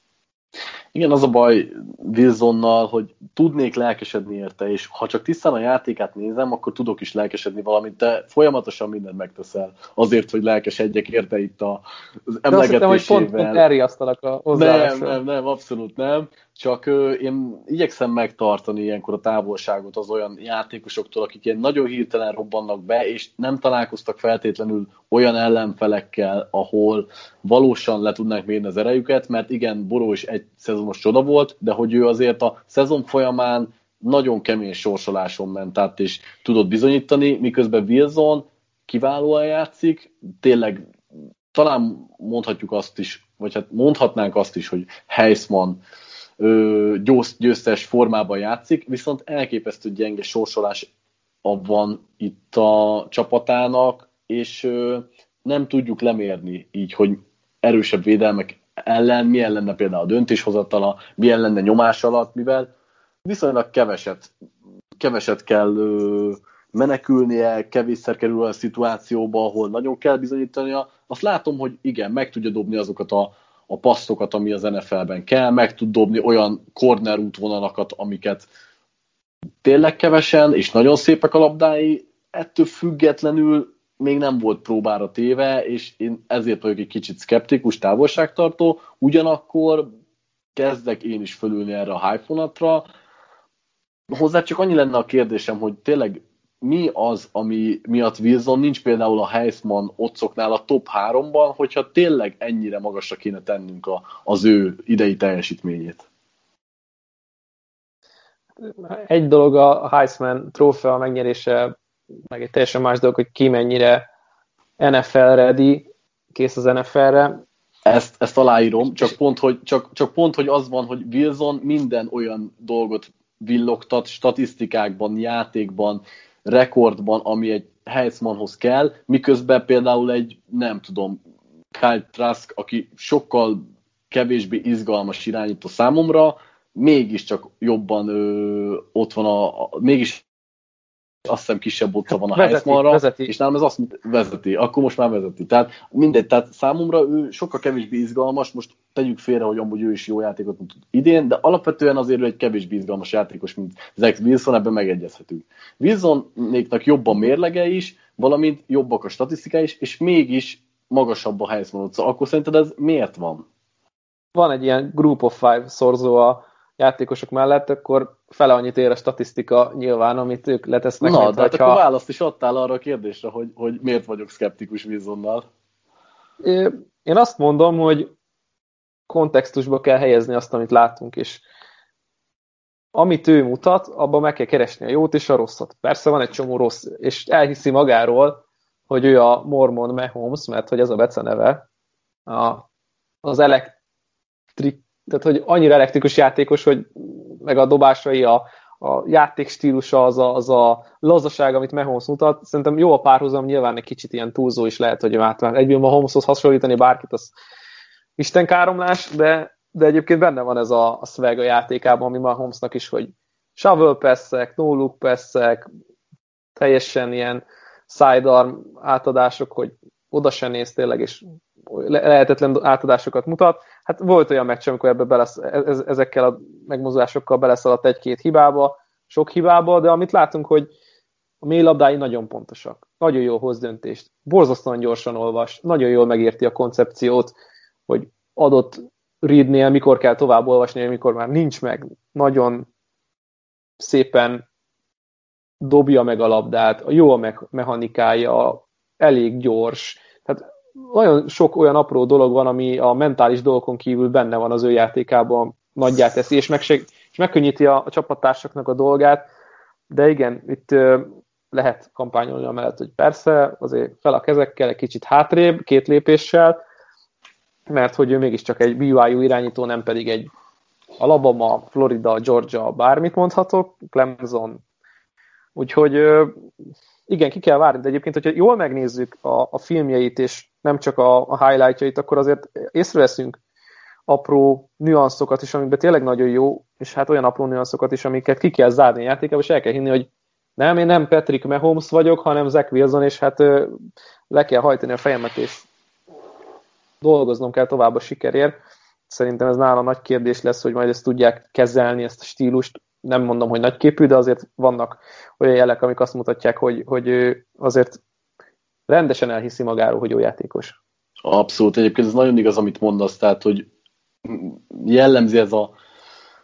Igen, az a baj Wilsonnal, hogy tudnék lelkesedni érte, és ha csak tisztán a játékát nézem, akkor tudok is lelkesedni valamit, de folyamatosan mindent megteszel azért, hogy lelkesedjek érte itt a, az emlegetésével. De azt hittem, hogy pont, pont elriasztalak a Nem, nem, nem, abszolút nem. Csak ö, én igyekszem megtartani ilyenkor a távolságot az olyan játékosoktól, akik ilyen nagyon hirtelen robbannak be, és nem találkoztak feltétlenül olyan ellenfelekkel, ahol valósan le tudnánk mérni az erejüket, mert igen, Boró is egy szezonos csoda volt, de hogy ő azért a szezon folyamán nagyon kemény sorsoláson ment át, és tudott bizonyítani, miközben Wilson kiválóan játszik, tényleg talán mondhatjuk azt is, vagy hát mondhatnánk azt is, hogy Heisman győz, győztes formában játszik, viszont elképesztő gyenge sorsolás van itt a csapatának, és nem tudjuk lemérni így, hogy erősebb védelmek ellen milyen lenne például a döntéshozatala, milyen lenne nyomás alatt, mivel viszonylag keveset, keveset kell menekülnie, kevésszer kerül a szituációba, ahol nagyon kell bizonyítania. Azt látom, hogy igen, meg tudja dobni azokat a a passzokat, ami az NFL-ben kell, meg tud dobni olyan corner útvonalakat, amiket tényleg kevesen, és nagyon szépek a labdái, ettől függetlenül még nem volt próbára téve, és én ezért vagyok egy kicsit szkeptikus, távolságtartó, ugyanakkor kezdek én is fölülni erre a hype Hozzá csak annyi lenne a kérdésem, hogy tényleg mi az, ami miatt Wilson nincs például a Heisman otcoknál a top 3-ban, hogyha tényleg ennyire magasra kéne tennünk a, az ő idei teljesítményét? Egy dolog a Heisman trófea megnyerése, meg egy teljesen más dolog, hogy ki mennyire NFL ready, kész az NFL-re. Ezt, ezt aláírom, csak pont, hogy, csak, csak pont, hogy az van, hogy Wilson minden olyan dolgot villogtat statisztikákban, játékban, rekordban, ami egy Heismanhoz kell, miközben például egy, nem tudom, Kyle Trask, aki sokkal kevésbé izgalmas irányító számomra, mégiscsak jobban ö, ott van a, a mégis azt hiszem kisebb ott van a Heismanra, és nálam ez azt vezeti, akkor most már vezeti. Tehát mindegy, tehát számomra ő sokkal kevésbé izgalmas, most tegyük félre, hogy amúgy ő is jó játékot mutat idén, de alapvetően azért ő egy kevésbé izgalmas játékos, mint Zach Wilson, ebben megegyezhetünk. Wilsonnéknak jobb a mérlege is, valamint jobbak a statisztikái is, és mégis magasabb a Heisman utca. Akkor szerinted ez miért van? Van egy ilyen group of five szorzó a játékosok mellett, akkor fele annyit ér a statisztika nyilván, amit ők letesznek. Na, de hát akkor választ is adtál arra a kérdésre, hogy, hogy miért vagyok szkeptikus Wilsonnal. Én azt mondom, hogy kontextusba kell helyezni azt, amit látunk, és amit ő mutat, abban meg kell keresni a jót és a rosszat. Persze van egy csomó rossz, és elhiszi magáról, hogy ő a Mormon Mahomes, mert hogy ez a beceneve, a, az elektrik tehát hogy annyira elektrikus játékos, hogy meg a dobásai, a, a játék stílusa, az a, az a lazaság, amit Mahomes mutat, szerintem jó a párhuzam, nyilván egy kicsit ilyen túlzó is lehet, hogy át egyből Mahomeshoz hasonlítani bárkit, az Isten káromlás, de, de egyébként benne van ez a, a swag a játékában, ami Mahomesnak is, hogy shovel passzek, no look passzek, teljesen ilyen sidearm átadások, hogy oda se néz tényleg, és lehetetlen átadásokat mutat. Hát volt olyan meccs, amikor ebbe belesz, ezekkel a megmozdulásokkal beleszaladt egy-két hibába, sok hibába, de amit látunk, hogy a mély nagyon pontosak. Nagyon jól hoz döntést. Borzasztóan gyorsan olvas. Nagyon jól megérti a koncepciót, hogy adott readnél mikor kell tovább olvasni, mikor már nincs meg. Nagyon szépen dobja meg a labdát, jó a mechanikája, elég gyors. Tehát nagyon sok olyan apró dolog van, ami a mentális dolgokon kívül benne van az ő játékában, nagyját teszi, és, megseg, és megkönnyíti a, a csapattársaknak a dolgát, de igen, itt ö, lehet kampányolni amellett, hogy persze, azért fel a kezekkel, egy kicsit hátrébb, két lépéssel, mert hogy ő mégiscsak egy BYU irányító, nem pedig egy Alabama, Florida, Georgia, bármit mondhatok, Clemson. Úgyhogy igen, ki kell várni, de egyébként, hogyha jól megnézzük a, a filmjeit, és nem csak a, a highlightjait, akkor azért észreveszünk apró nüanszokat is, amikben tényleg nagyon jó, és hát olyan apró nüanszokat is, amiket ki kell zárni a játékába, és el kell hinni, hogy nem, én nem Patrick Mahomes vagyok, hanem Zach Wilson, és hát le kell hajtani a fejemet, és dolgoznom kell tovább a sikerért. Szerintem ez nála nagy kérdés lesz, hogy majd ezt tudják kezelni, ezt a stílust. Nem mondom, hogy nagyképű, de azért vannak olyan jelek, amik azt mutatják, hogy, hogy azért rendesen elhiszi magáról, hogy jó játékos. Abszolút, egyébként ez nagyon igaz, amit mondasz, tehát, hogy jellemzi ez a,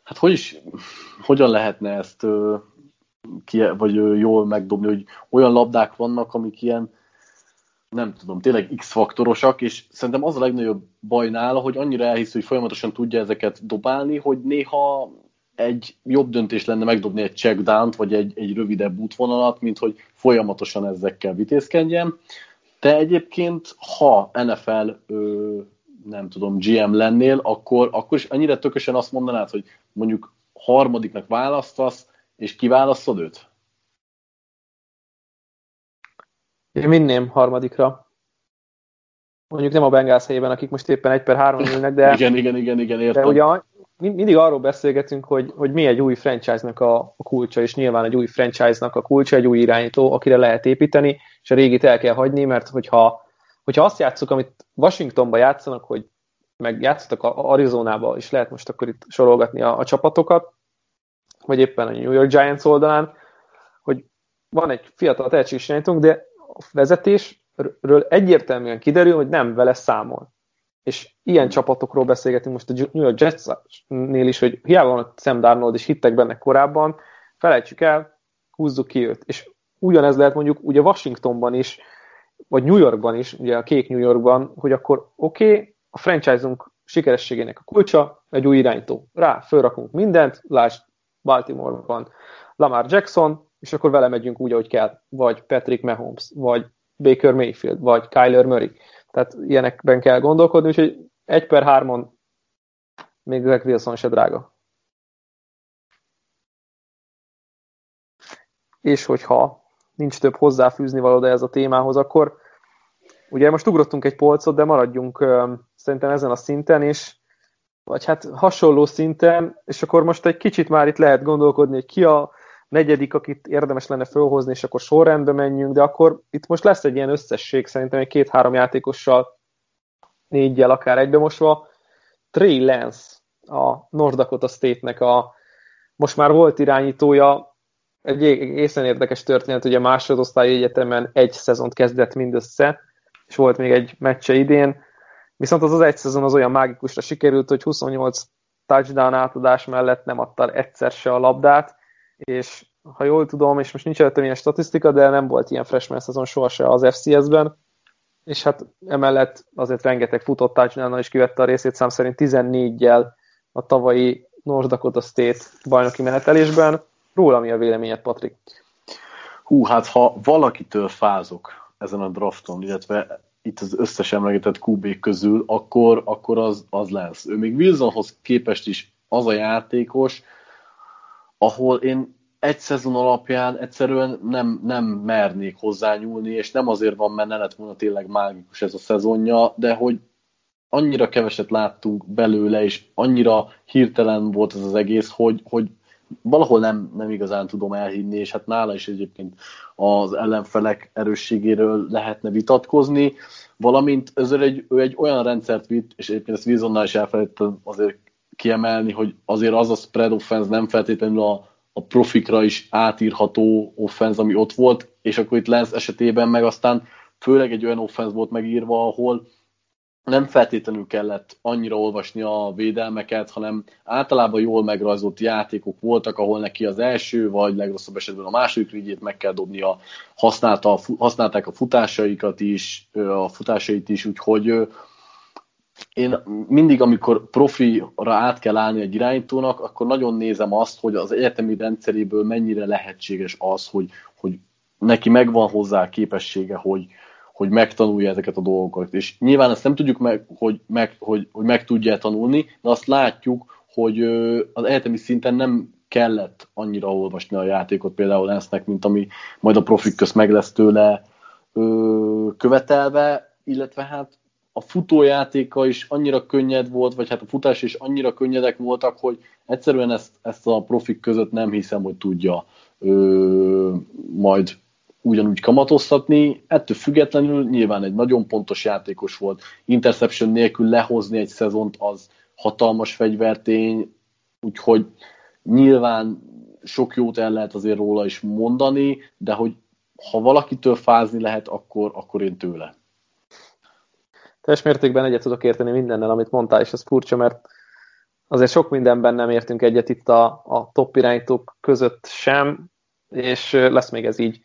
hát hogy is, hogyan lehetne ezt ki, vagy jól megdobni, hogy olyan labdák vannak, amik ilyen, nem tudom, tényleg X-faktorosak, és szerintem az a legnagyobb baj nála, hogy annyira elhisz, hogy folyamatosan tudja ezeket dobálni, hogy néha egy jobb döntés lenne megdobni egy checkdown vagy egy, egy rövidebb útvonalat, mint hogy folyamatosan ezekkel vitézkedjen. De egyébként, ha NFL ö, nem tudom, GM lennél, akkor, akkor is annyira tökösen azt mondanád, hogy mondjuk harmadiknak választasz, és kiválasztod őt? Én minném harmadikra. Mondjuk nem a Bengals helyében, akik most éppen egy per három ülnek, de... igen, igen, igen, igen, értem. De ugye mindig arról beszélgetünk, hogy, hogy mi egy új franchise-nak a, a kulcsa, és nyilván egy új franchise-nak a kulcsa, egy új irányító, akire lehet építeni, és a régit el kell hagyni, mert hogyha, hogyha azt játszuk, amit Washingtonba játszanak, hogy meg játszottak Arizonába, és lehet most akkor itt sorolgatni a, a csapatokat, vagy éppen a New York Giants oldalán, hogy van egy fiatal tehetséges irányítónk, de a vezetésről egyértelműen kiderül, hogy nem vele számol és ilyen csapatokról beszélgetünk most a New York Jets-nél is, hogy hiába van a Sam Darnold, és hittek benne korábban, felejtsük el, húzzuk ki őt. És ugyanez lehet mondjuk ugye Washingtonban is, vagy New Yorkban is, ugye a kék New Yorkban, hogy akkor oké, okay, a franchise-unk sikerességének a kulcsa, egy új irányító. Rá fölrakunk mindent, lásd Baltimore-ban Lamar Jackson, és akkor vele megyünk úgy, ahogy kell. Vagy Patrick Mahomes, vagy Baker Mayfield, vagy Kyler Murray. Tehát ilyenekben kell gondolkodni, úgyhogy egy per hármon még Zach Wilson se drága. És hogyha nincs több hozzáfűzni való ez a témához, akkor ugye most ugrottunk egy polcot, de maradjunk szerintem ezen a szinten, és vagy hát hasonló szinten, és akkor most egy kicsit már itt lehet gondolkodni, hogy ki a negyedik, akit érdemes lenne fölhozni, és akkor sorrendbe menjünk, de akkor itt most lesz egy ilyen összesség, szerintem egy két-három játékossal, négyel akár egybemosva. Trey Lance, a North Dakota State-nek a most már volt irányítója, egy egészen érdekes történet, ugye a másodosztályi egyetemen egy szezont kezdett mindössze, és volt még egy meccse idén, viszont az az egy szezon az olyan mágikusra sikerült, hogy 28 touchdown átadás mellett nem adta egyszer se a labdát, és ha jól tudom, és most nincs előttem ilyen statisztika, de nem volt ilyen freshman szezon sohasem az FCS-ben, és hát emellett azért rengeteg futott touchdown is kivette a részét, szám szerint 14-jel a tavalyi North Dakota State bajnoki menetelésben. Róla mi a véleményed, Patrik? Hú, hát ha valakitől fázok ezen a drafton, illetve itt az összes emlegetett QB közül, akkor, akkor az, az lesz. Ő még Wilsonhoz képest is az a játékos, ahol én egy szezon alapján egyszerűen nem, nem mernék hozzányúlni, és nem azért van, mert ne lett volna tényleg mágikus ez a szezonja, de hogy annyira keveset láttunk belőle, és annyira hirtelen volt ez az egész, hogy, hogy valahol nem, nem igazán tudom elhinni, és hát nála is egyébként az ellenfelek erősségéről lehetne vitatkozni, valamint ezzel egy, ő egy olyan rendszert vitt, és egyébként ezt Wilsonnál is elfelejtettem azért kiemelni, hogy azért az a spread offense nem feltétlenül a, a profikra is átírható offense, ami ott volt, és akkor itt Lens esetében meg aztán főleg egy olyan offense volt megírva, ahol nem feltétlenül kellett annyira olvasni a védelmeket, hanem általában jól megrajzolt játékok voltak, ahol neki az első, vagy legrosszabb esetben a második rigyét meg kell dobnia, használta, használták a futásaikat is, a futásait is, úgyhogy én mindig, amikor profira át kell állni egy irányítónak, akkor nagyon nézem azt, hogy az egyetemi rendszeréből mennyire lehetséges az, hogy, hogy neki megvan hozzá a képessége, hogy, hogy megtanulja ezeket a dolgokat. És nyilván ezt nem tudjuk meg, hogy meg, hogy, hogy meg tudja tanulni, de azt látjuk, hogy az egyetemi szinten nem kellett annyira olvasni a játékot például lesznek, mint ami majd a profik közt meg lesz tőle követelve, illetve hát a futójátéka is annyira könnyed volt, vagy hát a futás is annyira könnyedek voltak, hogy egyszerűen ezt, ezt a profik között nem hiszem, hogy tudja ö, majd ugyanúgy kamatoztatni. Ettől függetlenül nyilván egy nagyon pontos játékos volt. Interception nélkül lehozni egy szezont az hatalmas fegyvertény, úgyhogy nyilván sok jót el lehet azért róla is mondani, de hogy ha valakitől fázni lehet, akkor, akkor én tőle. Teljes mértékben egyet tudok érteni mindennel, amit mondtál, és ez furcsa, mert azért sok mindenben nem értünk egyet itt a, a top irányítók között sem, és lesz még ez így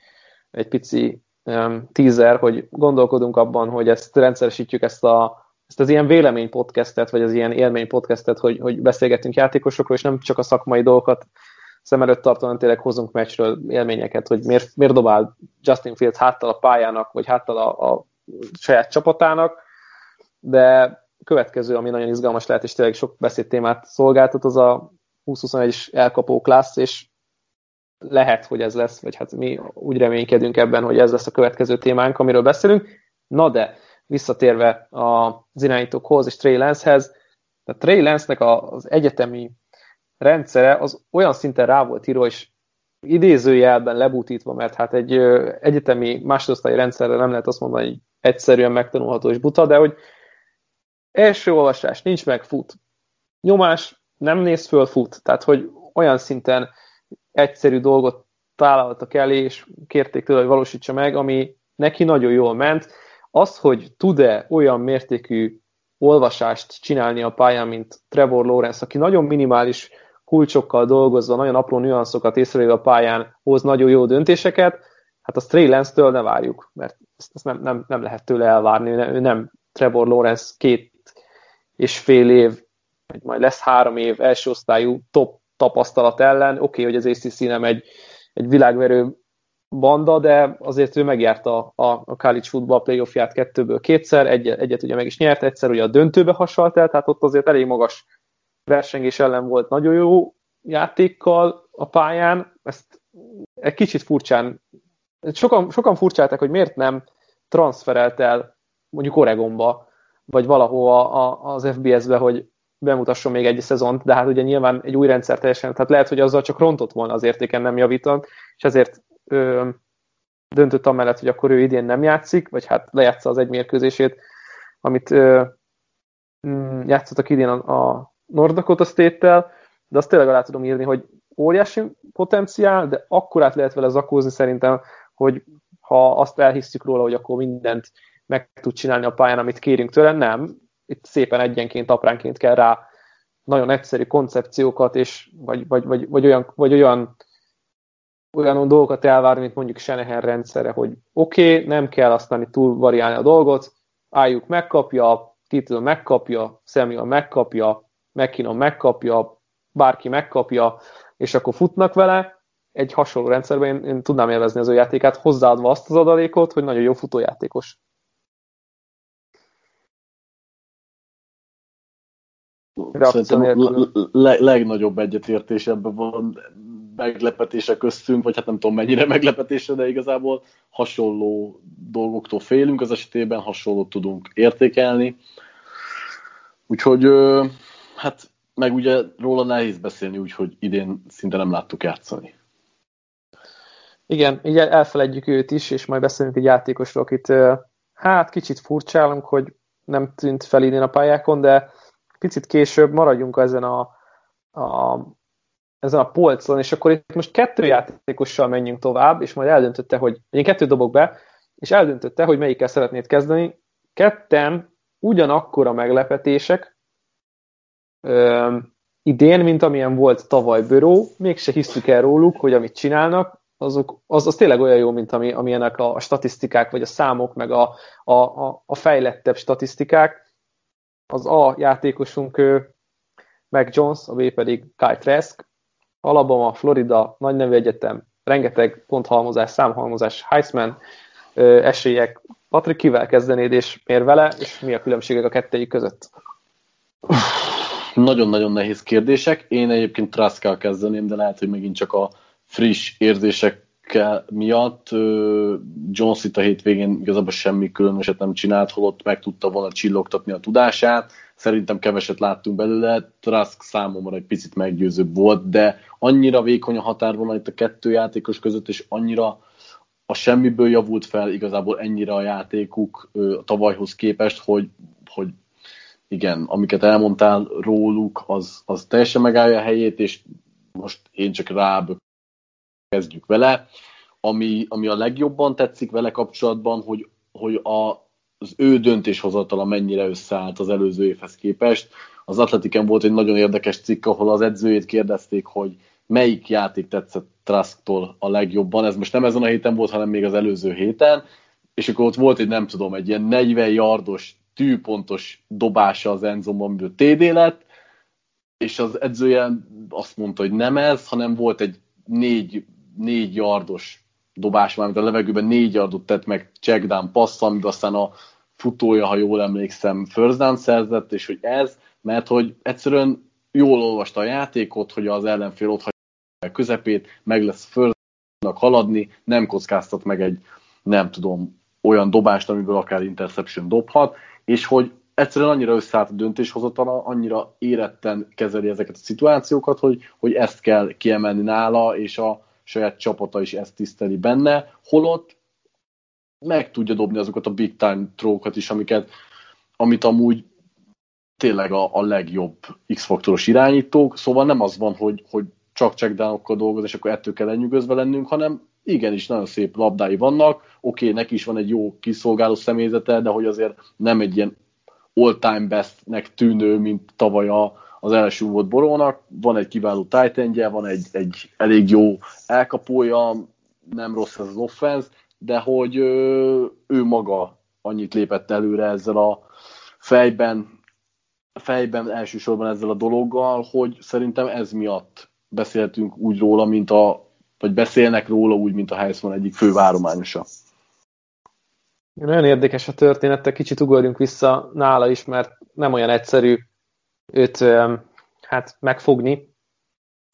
egy pici um, teaser, hogy gondolkodunk abban, hogy ezt rendszeresítjük ezt a ezt az ilyen vélemény podcastet, vagy az ilyen élmény podcastet, hogy, hogy beszélgetünk játékosokról, és nem csak a szakmai dolgokat szem előtt tartóan tényleg hozunk meccsről élményeket, hogy miért, miért dobál Justin Fields háttal a pályának, vagy háttal a, a saját csapatának, de következő, ami nagyon izgalmas lehet, és tényleg sok beszédtémát szolgáltat, az a 2021-es elkapó klassz, és lehet, hogy ez lesz, vagy hát mi úgy reménykedünk ebben, hogy ez lesz a következő témánk, amiről beszélünk. Na de, visszatérve az irányítókhoz és Trey Lance-hez, a Trey Lance-nek az egyetemi rendszere az olyan szinten rá volt írva, és idézőjelben lebutítva, mert hát egy egyetemi másodosztályi rendszerre nem lehet azt mondani, hogy egyszerűen megtanulható és buta, de hogy első olvasás, nincs meg, fut. Nyomás, nem néz föl, fut. Tehát, hogy olyan szinten egyszerű dolgot találtak elé, és kérték tőle, hogy valósítsa meg, ami neki nagyon jól ment. Az, hogy tud-e olyan mértékű olvasást csinálni a pályán, mint Trevor Lawrence, aki nagyon minimális kulcsokkal dolgozva, nagyon apró nüanszokat észrevéve a pályán hoz nagyon jó döntéseket, hát a Stray Lance-től ne várjuk, mert ezt nem, nem, nem lehet tőle elvárni, ő nem Trevor Lawrence két és fél év, vagy majd lesz három év első osztályú top tapasztalat ellen. Oké, okay, hogy az ACC nem egy, egy világverő banda, de azért ő megjárta a, a, college football playoffját kettőből kétszer, egy, egyet ugye meg is nyert, egyszer ugye a döntőbe hasalt el, tehát ott azért elég magas versengés ellen volt nagyon jó játékkal a pályán, ezt egy kicsit furcsán, sokan, sokan furcsálták, hogy miért nem transferelt el mondjuk Oregonba, vagy valahova az FBS-be, hogy bemutasson még egy szezont, de hát ugye nyilván egy új rendszer teljesen, tehát lehet, hogy azzal csak rontott volna az értéken, nem javított, és ezért ö, döntött amellett, hogy akkor ő idén nem játszik, vagy hát lejátsza az egy mérkőzését, amit ö, mm, játszottak idén a, a North Dakota State-tel, de azt tényleg alá tudom írni, hogy óriási potenciál, de akkorát lehet vele zakózni szerintem, hogy ha azt elhisszük róla, hogy akkor mindent meg tud csinálni a pályán, amit kérünk tőle, nem. Itt szépen egyenként, apránként kell rá nagyon egyszerű koncepciókat, és vagy, vagy, vagy, vagy olyan, vagy olyan olyan dolgokat elvárni, mint mondjuk Shanahan rendszere, hogy oké, okay, nem kell aztán túl variálni a dolgot, álljuk megkapja, Titul megkapja, Samuel megkapja, McKinnon megkapja, bárki megkapja, és akkor futnak vele. Egy hasonló rendszerben én, én tudnám élvezni az ő játékát, hozzáadva azt az adalékot, hogy nagyon jó futójátékos. Szerintem a le- legnagyobb egyetértés ebben van meglepetése köztünk, vagy hát nem tudom mennyire meglepetése, de igazából hasonló dolgoktól félünk az esetében, hasonlót tudunk értékelni. Úgyhogy hát meg ugye róla nehéz beszélni, úgyhogy idén szinte nem láttuk játszani. Igen, így elfeledjük őt is, és majd beszélünk egy játékosról, akit hát kicsit furcsálunk, hogy nem tűnt fel idén a pályákon, de picit később maradjunk ezen a, a, ezen a polcon, és akkor itt most kettő játékossal menjünk tovább, és majd eldöntötte, hogy én kettő dobok be, és eldöntötte, hogy melyikkel szeretnéd kezdeni. Ketten ugyanakkor a meglepetések ö, idén, mint amilyen volt tavaly Böró, mégse hisztük el róluk, hogy amit csinálnak, azok, az, az tényleg olyan jó, mint ami, amilyenek a, a statisztikák, vagy a számok, meg a, a, a fejlettebb statisztikák az A játékosunk Mac Jones, a B pedig Kyle Trask, Alabama, Florida, nagy nevű egyetem, rengeteg ponthalmozás, számhalmozás, Heisman esélyek. Patrik, kivel kezdenéd, és miért vele, és mi a különbségek a kettőjük között? Nagyon-nagyon nehéz kérdések. Én egyébként Traskkal kezdeném, de lehet, hogy megint csak a friss érzések miatt Jones itt a hétvégén igazából semmi különöset nem csinált, holott meg tudta volna csillogtatni a tudását. Szerintem keveset láttunk belőle, Trask számomra egy picit meggyőzőbb volt, de annyira vékony a határvonal itt a kettő játékos között, és annyira a semmiből javult fel igazából ennyire a játékuk a tavalyhoz képest, hogy, hogy igen, amiket elmondtál róluk, az, az teljesen megállja a helyét, és most én csak rábök kezdjük vele. Ami, ami a legjobban tetszik vele kapcsolatban, hogy, hogy a, az ő döntéshozatala mennyire összeállt az előző évhez képest. Az Atletiken volt egy nagyon érdekes cikk, ahol az edzőjét kérdezték, hogy melyik játék tetszett Trasktól a legjobban. Ez most nem ezen a héten volt, hanem még az előző héten. És akkor ott volt egy, nem tudom, egy ilyen 40 yardos, tűpontos dobása az Enzomban, amiből TD lett, és az edzője azt mondta, hogy nem ez, hanem volt egy négy négy yardos dobás, mármint a levegőben négy yardot tett meg check down passz, amit aztán a futója, ha jól emlékszem, first down szerzett, és hogy ez, mert hogy egyszerűen jól olvasta a játékot, hogy az ellenfél ott hagyja a közepét, meg lesz first haladni, nem kockáztat meg egy, nem tudom, olyan dobást, amiből akár interception dobhat, és hogy egyszerűen annyira összeállt a döntéshozatala, annyira éretten kezeli ezeket a szituációkat, hogy, hogy ezt kell kiemelni nála, és a, saját csapata is ezt tiszteli benne, holott meg tudja dobni azokat a big time trókat is, amiket, amit amúgy tényleg a, a legjobb X-faktoros irányítók, szóval nem az van, hogy, hogy csak checkdownokkal dolgoz, és akkor ettől kell lenyűgözve lennünk, hanem igenis nagyon szép labdái vannak, oké, okay, neki is van egy jó kiszolgáló személyzete, de hogy azért nem egy ilyen all-time bestnek tűnő, mint tavaly a, az első volt Borónak, van egy kiváló titan van egy, egy elég jó elkapója, nem rossz ez az offense, de hogy ő, ő maga annyit lépett előre ezzel a fejben, fejben elsősorban ezzel a dologgal, hogy szerintem ez miatt beszéltünk úgy róla, mint a vagy beszélnek róla úgy, mint a Heisman egyik fő várományosa. Nagyon érdekes a történet, kicsit ugorjunk vissza nála is, mert nem olyan egyszerű őt hát megfogni.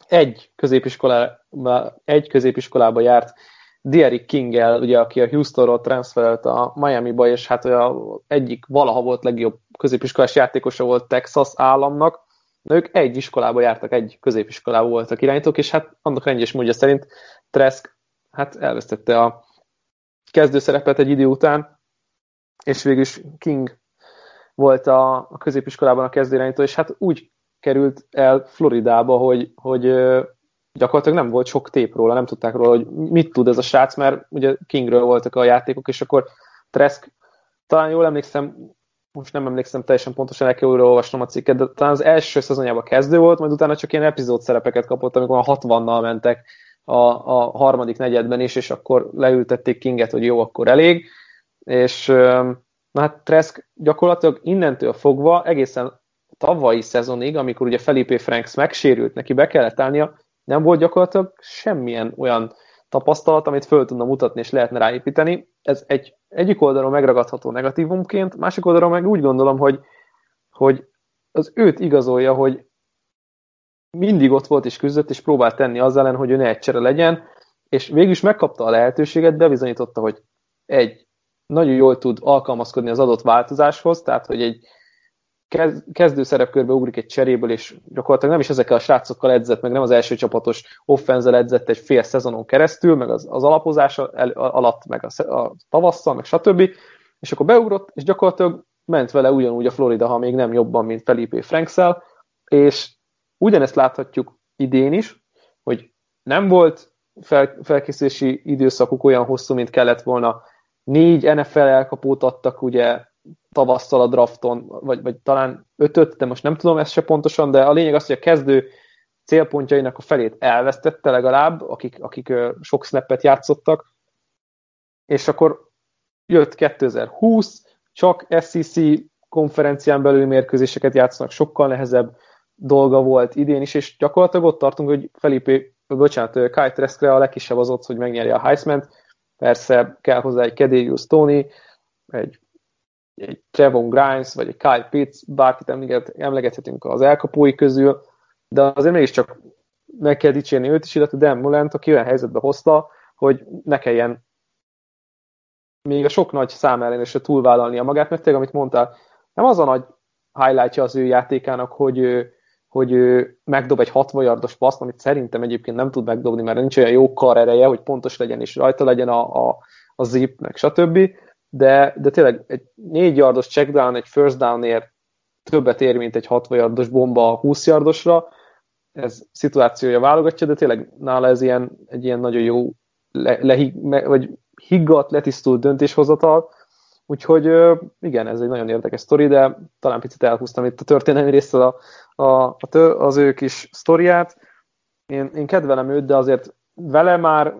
Egy középiskolába, egy középiskolába járt Derek Kinggel, ugye, aki a Houstonról transferelt a Miami-ba, és hát a egyik valaha volt legjobb középiskolás játékosa volt Texas államnak, de ők egy iskolába jártak, egy középiskolába voltak irányítók, és hát annak rendjes módja szerint Tresk hát elvesztette a kezdőszerepet egy idő után, és végül King volt a, a középiskolában a kezdőirányító, és hát úgy került el Floridába, hogy, hogy gyakorlatilag nem volt sok tép róla, nem tudták róla, hogy mit tud ez a srác, mert ugye Kingről voltak a játékok, és akkor Tresk, talán jól emlékszem, most nem emlékszem teljesen pontosan, el kell újra olvasnom a cikket, de talán az első szezonjában kezdő volt, majd utána csak ilyen epizód szerepeket kapott, amikor a 60-nal mentek a, a harmadik negyedben is, és akkor leültették Kinget, hogy jó, akkor elég, és na hát Tresk gyakorlatilag innentől fogva egészen tavalyi szezonig, amikor ugye Felipe Franks megsérült, neki be kellett állnia, nem volt gyakorlatilag semmilyen olyan tapasztalat, amit föl tudna mutatni és lehetne ráépíteni. Ez egy egyik oldalon megragadható negatívumként, másik oldalon meg úgy gondolom, hogy, hogy az őt igazolja, hogy mindig ott volt és küzdött, és próbált tenni az ellen, hogy ő ne egycsere legyen, és végül is megkapta a lehetőséget, bebizonyította, hogy egy, nagyon jól tud alkalmazkodni az adott változáshoz, tehát hogy egy kezdő szerepkörbe ugrik egy cseréből, és gyakorlatilag nem is ezekkel a srácokkal edzett, meg nem az első csapatos offenzel edzett egy fél szezonon keresztül, meg az, az alapozása el, alatt, meg a, a tavasszal, meg stb. És akkor beugrott, és gyakorlatilag ment vele ugyanúgy a Florida, ha még nem jobban, mint Felipe Frankszel, és ugyanezt láthatjuk idén is, hogy nem volt fel, felkészülési időszakuk olyan hosszú, mint kellett volna. Négy NFL elkapót adtak ugye tavasszal a drafton, vagy, vagy talán ötöt, de most nem tudom ezt se pontosan, de a lényeg az, hogy a kezdő célpontjainak a felét elvesztette legalább, akik, akik sok snappet játszottak, és akkor jött 2020, csak SEC konferencián belüli mérkőzéseket játszanak, sokkal nehezebb dolga volt idén is, és gyakorlatilag ott tartunk, hogy Felipe, bocsánat, Kai Treskre a legkisebb az ott, hogy megnyerje a Heisman-t, persze kell hozzá egy Kedérius Tony, egy egy Trevon Grimes, vagy egy Kyle Pitts, bárkit emlegethetünk az elkapói közül, de azért mégiscsak meg kell dicsérni őt is, illetve Dan Mulent, aki olyan helyzetbe hozta, hogy ne kelljen még a sok nagy szám ellenésre túlvállalnia magát, mert tényleg, amit mondtál, nem az a nagy highlightja az ő játékának, hogy ő, hogy ő megdob egy 60 yardos paszt, amit szerintem egyébként nem tud megdobni, mert nincs olyan jó kar ereje, hogy pontos legyen, és rajta legyen a, a, a zip, meg stb. De, de tényleg egy 4 yardos checkdown, egy first downért többet ér, mint egy 60 yardos bomba a 20 yardosra, ez szituációja válogatja, de tényleg nála ez ilyen, egy ilyen nagyon jó le, le, vagy higgadt, letisztult döntéshozatal, úgyhogy igen, ez egy nagyon érdekes sztori, de talán picit elhúztam itt a történelmi részt a, a, a, az ő kis sztoriát. Én, én kedvelem őt, de azért vele már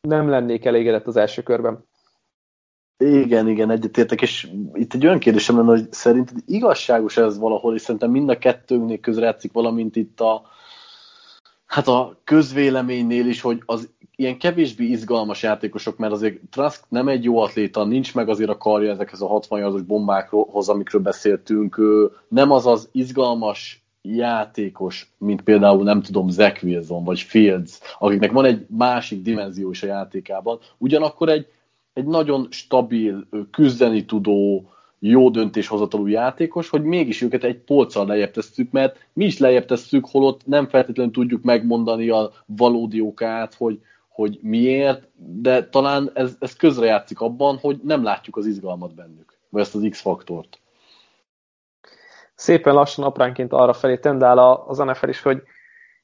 nem lennék elégedett az első körben. Igen, igen, egyetértek, és itt egy olyan kérdésem lenne, hogy szerinted igazságos ez valahol, és szerintem mind a kettőnknél közrejátszik valamint itt a, hát a közvéleménynél is, hogy az ilyen kevésbé izgalmas játékosok, mert azért Trask nem egy jó atléta, nincs meg azért a karja ezekhez a 60 yardos bombákhoz, amikről beszéltünk, nem az az izgalmas játékos, mint például nem tudom, Zach Wilson vagy Fields, akiknek van egy másik dimenzió is a játékában, ugyanakkor egy egy nagyon stabil, küzdeni tudó, jó döntéshozatalú játékos, hogy mégis őket egy polccal lejjebb tesszük, mert mi is lejjebb tesszük, holott nem feltétlenül tudjuk megmondani a valódi okát, hogy, hogy miért, de talán ez, ez közrejátszik abban, hogy nem látjuk az izgalmat bennük, vagy ezt az X-faktort. Szépen lassan apránként arra felé tendál az NFL is, hogy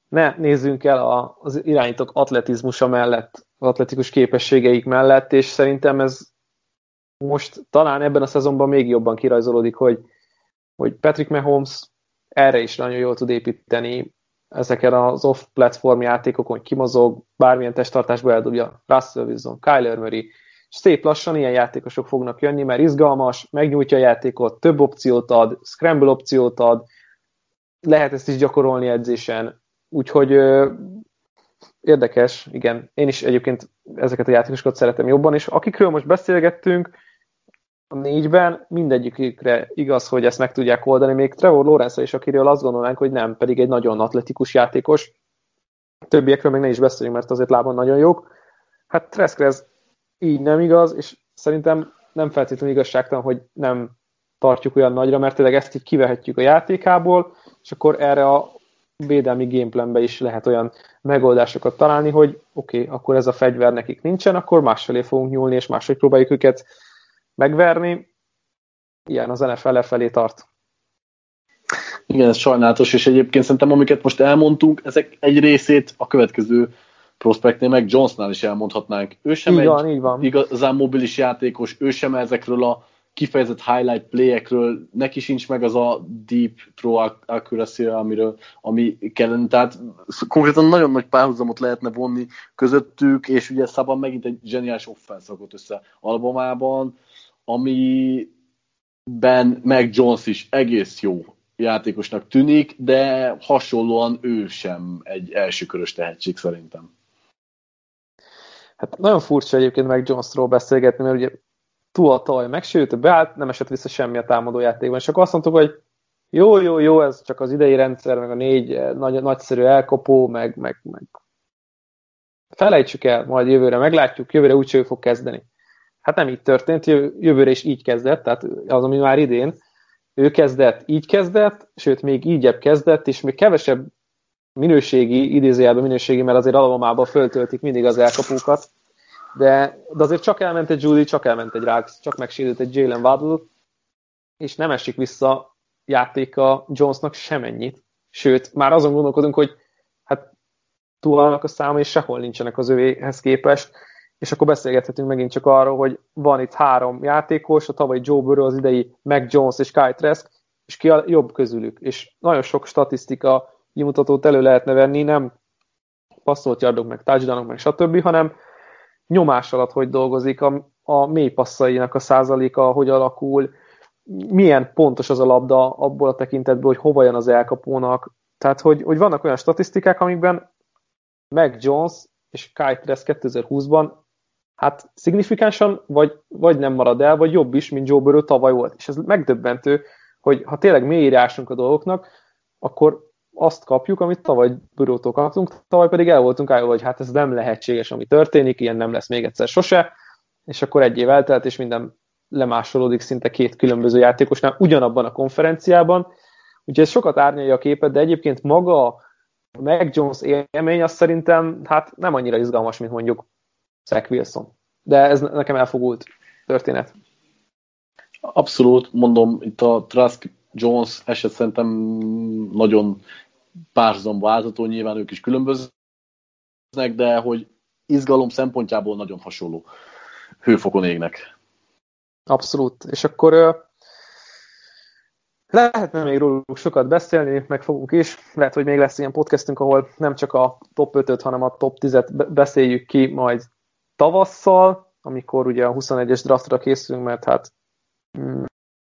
ne nézzünk el az irányítók atletizmusa mellett atletikus képességeik mellett, és szerintem ez most talán ebben a szezonban még jobban kirajzolódik, hogy, hogy Patrick Mahomes erre is nagyon jól tud építeni ezeken az off-platform játékokon, hogy kimozog, bármilyen testtartásba eldobja Russell Wilson, Kyler Murray, és szép lassan ilyen játékosok fognak jönni, mert izgalmas, megnyújtja a játékot, több opciót ad, scramble opciót ad, lehet ezt is gyakorolni edzésen, úgyhogy érdekes, igen. Én is egyébként ezeket a játékosokat szeretem jobban, és akikről most beszélgettünk, a négyben mindegyikükre igaz, hogy ezt meg tudják oldani, még Trevor Lawrence is, akiről azt gondolnánk, hogy nem, pedig egy nagyon atletikus játékos. Többiekről még ne is beszéljünk, mert azért lábon nagyon jók. Hát Treskre így nem igaz, és szerintem nem feltétlenül igazságtalan, hogy nem tartjuk olyan nagyra, mert tényleg ezt így kivehetjük a játékából, és akkor erre a védelmi gameplanbe is lehet olyan megoldásokat találni, hogy oké, okay, akkor ez a fegyver nekik nincsen, akkor másfelé fogunk nyúlni, és máshogy próbáljuk őket megverni. Ilyen az NFL felé tart. Igen, ez sajnálatos, és egyébként szerintem amiket most elmondtunk, ezek egy részét a következő prospektnél, meg Jonesnál is elmondhatnánk. Ő sem így egy van, így van. igazán mobilis játékos, ő sem ezekről a kifejezett highlight playekről, neki sincs meg az a deep pro accuracy amiről, ami kellene. Tehát konkrétan nagyon nagy párhuzamot lehetne vonni közöttük, és ugye Szaban megint egy zseniális offense rakott össze albumában, amiben meg Jones is egész jó játékosnak tűnik, de hasonlóan ő sem egy elsőkörös tehetség szerintem. Hát nagyon furcsa egyébként meg Jonesról beszélgetni, mert ugye túl tavaly megsérült, beállt, nem esett vissza semmi a támadó játékban, és akkor azt mondtuk, hogy jó, jó, jó, ez csak az idei rendszer, meg a négy eh, nagy, nagyszerű elkopó, meg, meg, meg felejtsük el, majd jövőre meglátjuk, jövőre úgy fog kezdeni. Hát nem így történt, jövőre is így kezdett, tehát az, ami már idén, ő kezdett, így kezdett, sőt, még ígyebb kezdett, és még kevesebb minőségi, idézőjelben minőségi, mert azért alapomában föltöltik mindig az elkapókat, de, de azért csak elment egy Judy, csak elment egy Rags, csak megsérült egy Jalen Waddle, és nem esik vissza játéka Jonesnak semennyit. Sőt, már azon gondolkodunk, hogy hát túlnak a száma, és sehol nincsenek az övéhez képest, és akkor beszélgethetünk megint csak arról, hogy van itt három játékos, a tavaly Joe Burrow, az idei Mac Jones és Kyle Trask, és ki a jobb közülük. És nagyon sok statisztika kimutatót elő lehetne venni, nem passzolt yardok, meg touchdownok, meg stb., hanem nyomás alatt hogy dolgozik, a, a mély passzainak a százaléka, hogy alakul, milyen pontos az a labda abból a tekintetből, hogy hova jön az elkapónak. Tehát, hogy, hogy vannak olyan statisztikák, amikben Mac Jones és Kyle Trask 2020-ban hát szignifikánsan vagy, vagy nem marad el, vagy jobb is, mint Joe Burrow tavaly volt. És ez megdöbbentő, hogy ha tényleg mélyre a dolgoknak, akkor azt kapjuk, amit tavaly Burótól kaptunk, tavaly pedig el voltunk állva, hogy hát ez nem lehetséges, ami történik, ilyen nem lesz még egyszer sose, és akkor egy év eltelt, és minden lemásolódik szinte két különböző játékosnál ugyanabban a konferenciában, úgyhogy ez sokat árnyalja a képet, de egyébként maga a Mac Jones élmény az szerintem hát nem annyira izgalmas, mint mondjuk Zach Wilson. De ez nekem elfogult történet. Abszolút, mondom, itt a Trask Jones eset szerintem nagyon párhuzamba váltató, nyilván ők is különböznek, de hogy izgalom szempontjából nagyon hasonló hőfokon égnek. Abszolút. És akkor lehetne még róluk sokat beszélni, meg fogunk is. Lehet, hogy még lesz ilyen podcastünk, ahol nem csak a top 5-öt, hanem a top 10-et beszéljük ki majd tavasszal, amikor ugye a 21-es draftra készülünk, mert hát mm,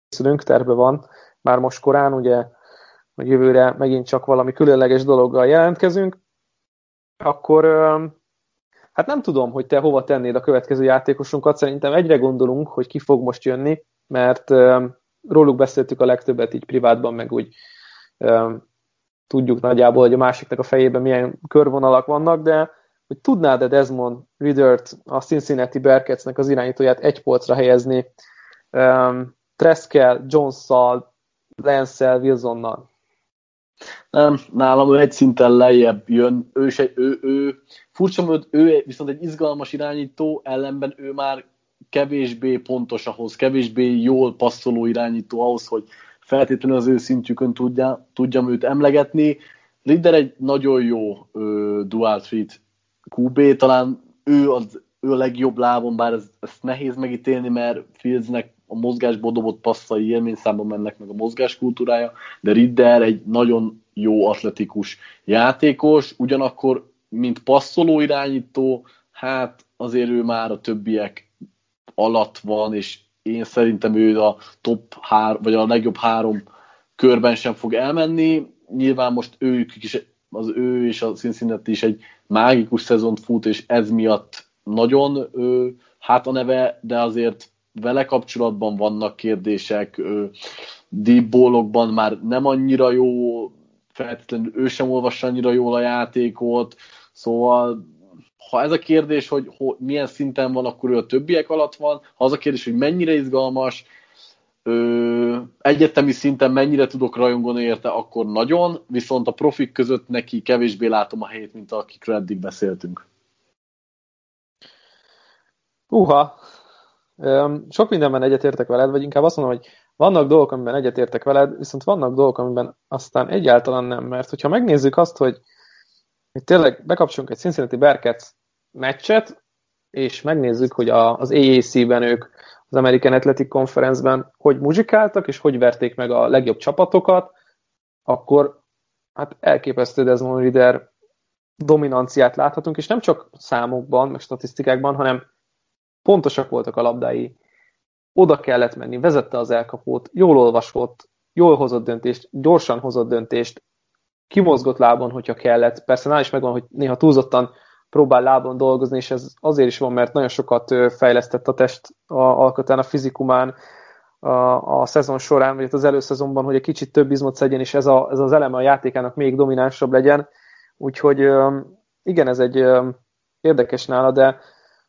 készülünk, terve van, már most korán, ugye, hogy jövőre megint csak valami különleges dologgal jelentkezünk, akkor hát nem tudom, hogy te hova tennéd a következő játékosunkat, szerintem egyre gondolunk, hogy ki fog most jönni, mert róluk beszéltük a legtöbbet így privátban, meg úgy tudjuk nagyjából, hogy a másiknak a fejében milyen körvonalak vannak, de hogy tudnád-e Desmond Riddert, a Cincinnati Bearcatsnek az irányítóját egy polcra helyezni, um, Treskel, Jones-szal, Lance-el, Wilsonnal? Nem, nálam ő egy szinten lejjebb jön, ő, se, ő, ő furcsa módon, ő viszont egy izgalmas irányító, ellenben ő már kevésbé pontos ahhoz, kevésbé jól passzoló irányító ahhoz, hogy feltétlenül az ő szintjükön tudja, tudjam őt emlegetni. Ridder egy nagyon jó ö, dual threat QB, talán ő, az, ő a legjobb lábon, bár ez, nehéz megítélni, mert Fieldsnek a mozgásból dobott passzai élményszámban mennek meg a mozgáskultúrája, de Ridder egy nagyon jó atletikus játékos, ugyanakkor, mint passzoló irányító, hát azért ő már a többiek alatt van, és én szerintem ő a top hár, vagy a legjobb három körben sem fog elmenni. Nyilván most ők is az ő és a Cincinnati is egy mágikus szezont fut, és ez miatt nagyon ö, hát a neve, de azért vele kapcsolatban vannak kérdések, deep már nem annyira jó, feltétlenül ő sem olvassa annyira jól a játékot, szóval ha ez a kérdés, hogy, hogy milyen szinten van, akkor ő a többiek alatt van, ha az a kérdés, hogy mennyire izgalmas, ö, egyetemi szinten mennyire tudok rajongani érte, akkor nagyon, viszont a profik között neki kevésbé látom a helyét, mint akikről eddig beszéltünk. Uha, sok mindenben egyetértek veled, vagy inkább azt mondom, hogy vannak dolgok, amiben egyetértek veled, viszont vannak dolgok, amiben aztán egyáltalán nem, mert hogyha megnézzük azt, hogy, hogy tényleg bekapcsolunk egy Cincinnati Bearcats meccset, és megnézzük, hogy az AAC-ben ők az American Athletic Conference-ben hogy muzsikáltak, és hogy verték meg a legjobb csapatokat, akkor hát elképesztő Desmond Reader dominanciát láthatunk, és nem csak számokban, meg statisztikákban, hanem pontosak voltak a labdái, oda kellett menni, vezette az elkapót, jól olvasott, jól hozott döntést, gyorsan hozott döntést, kimozgott lábon, hogyha kellett. Persze nál is megvan, hogy néha túlzottan próbál lábon dolgozni, és ez azért is van, mert nagyon sokat fejlesztett a test a alkotán, a fizikumán a, a szezon során, vagy az előszezonban, hogy egy kicsit több izmot szedjen, és ez, a, ez az eleme a játékának még dominánsabb legyen. Úgyhogy igen, ez egy érdekes nála, de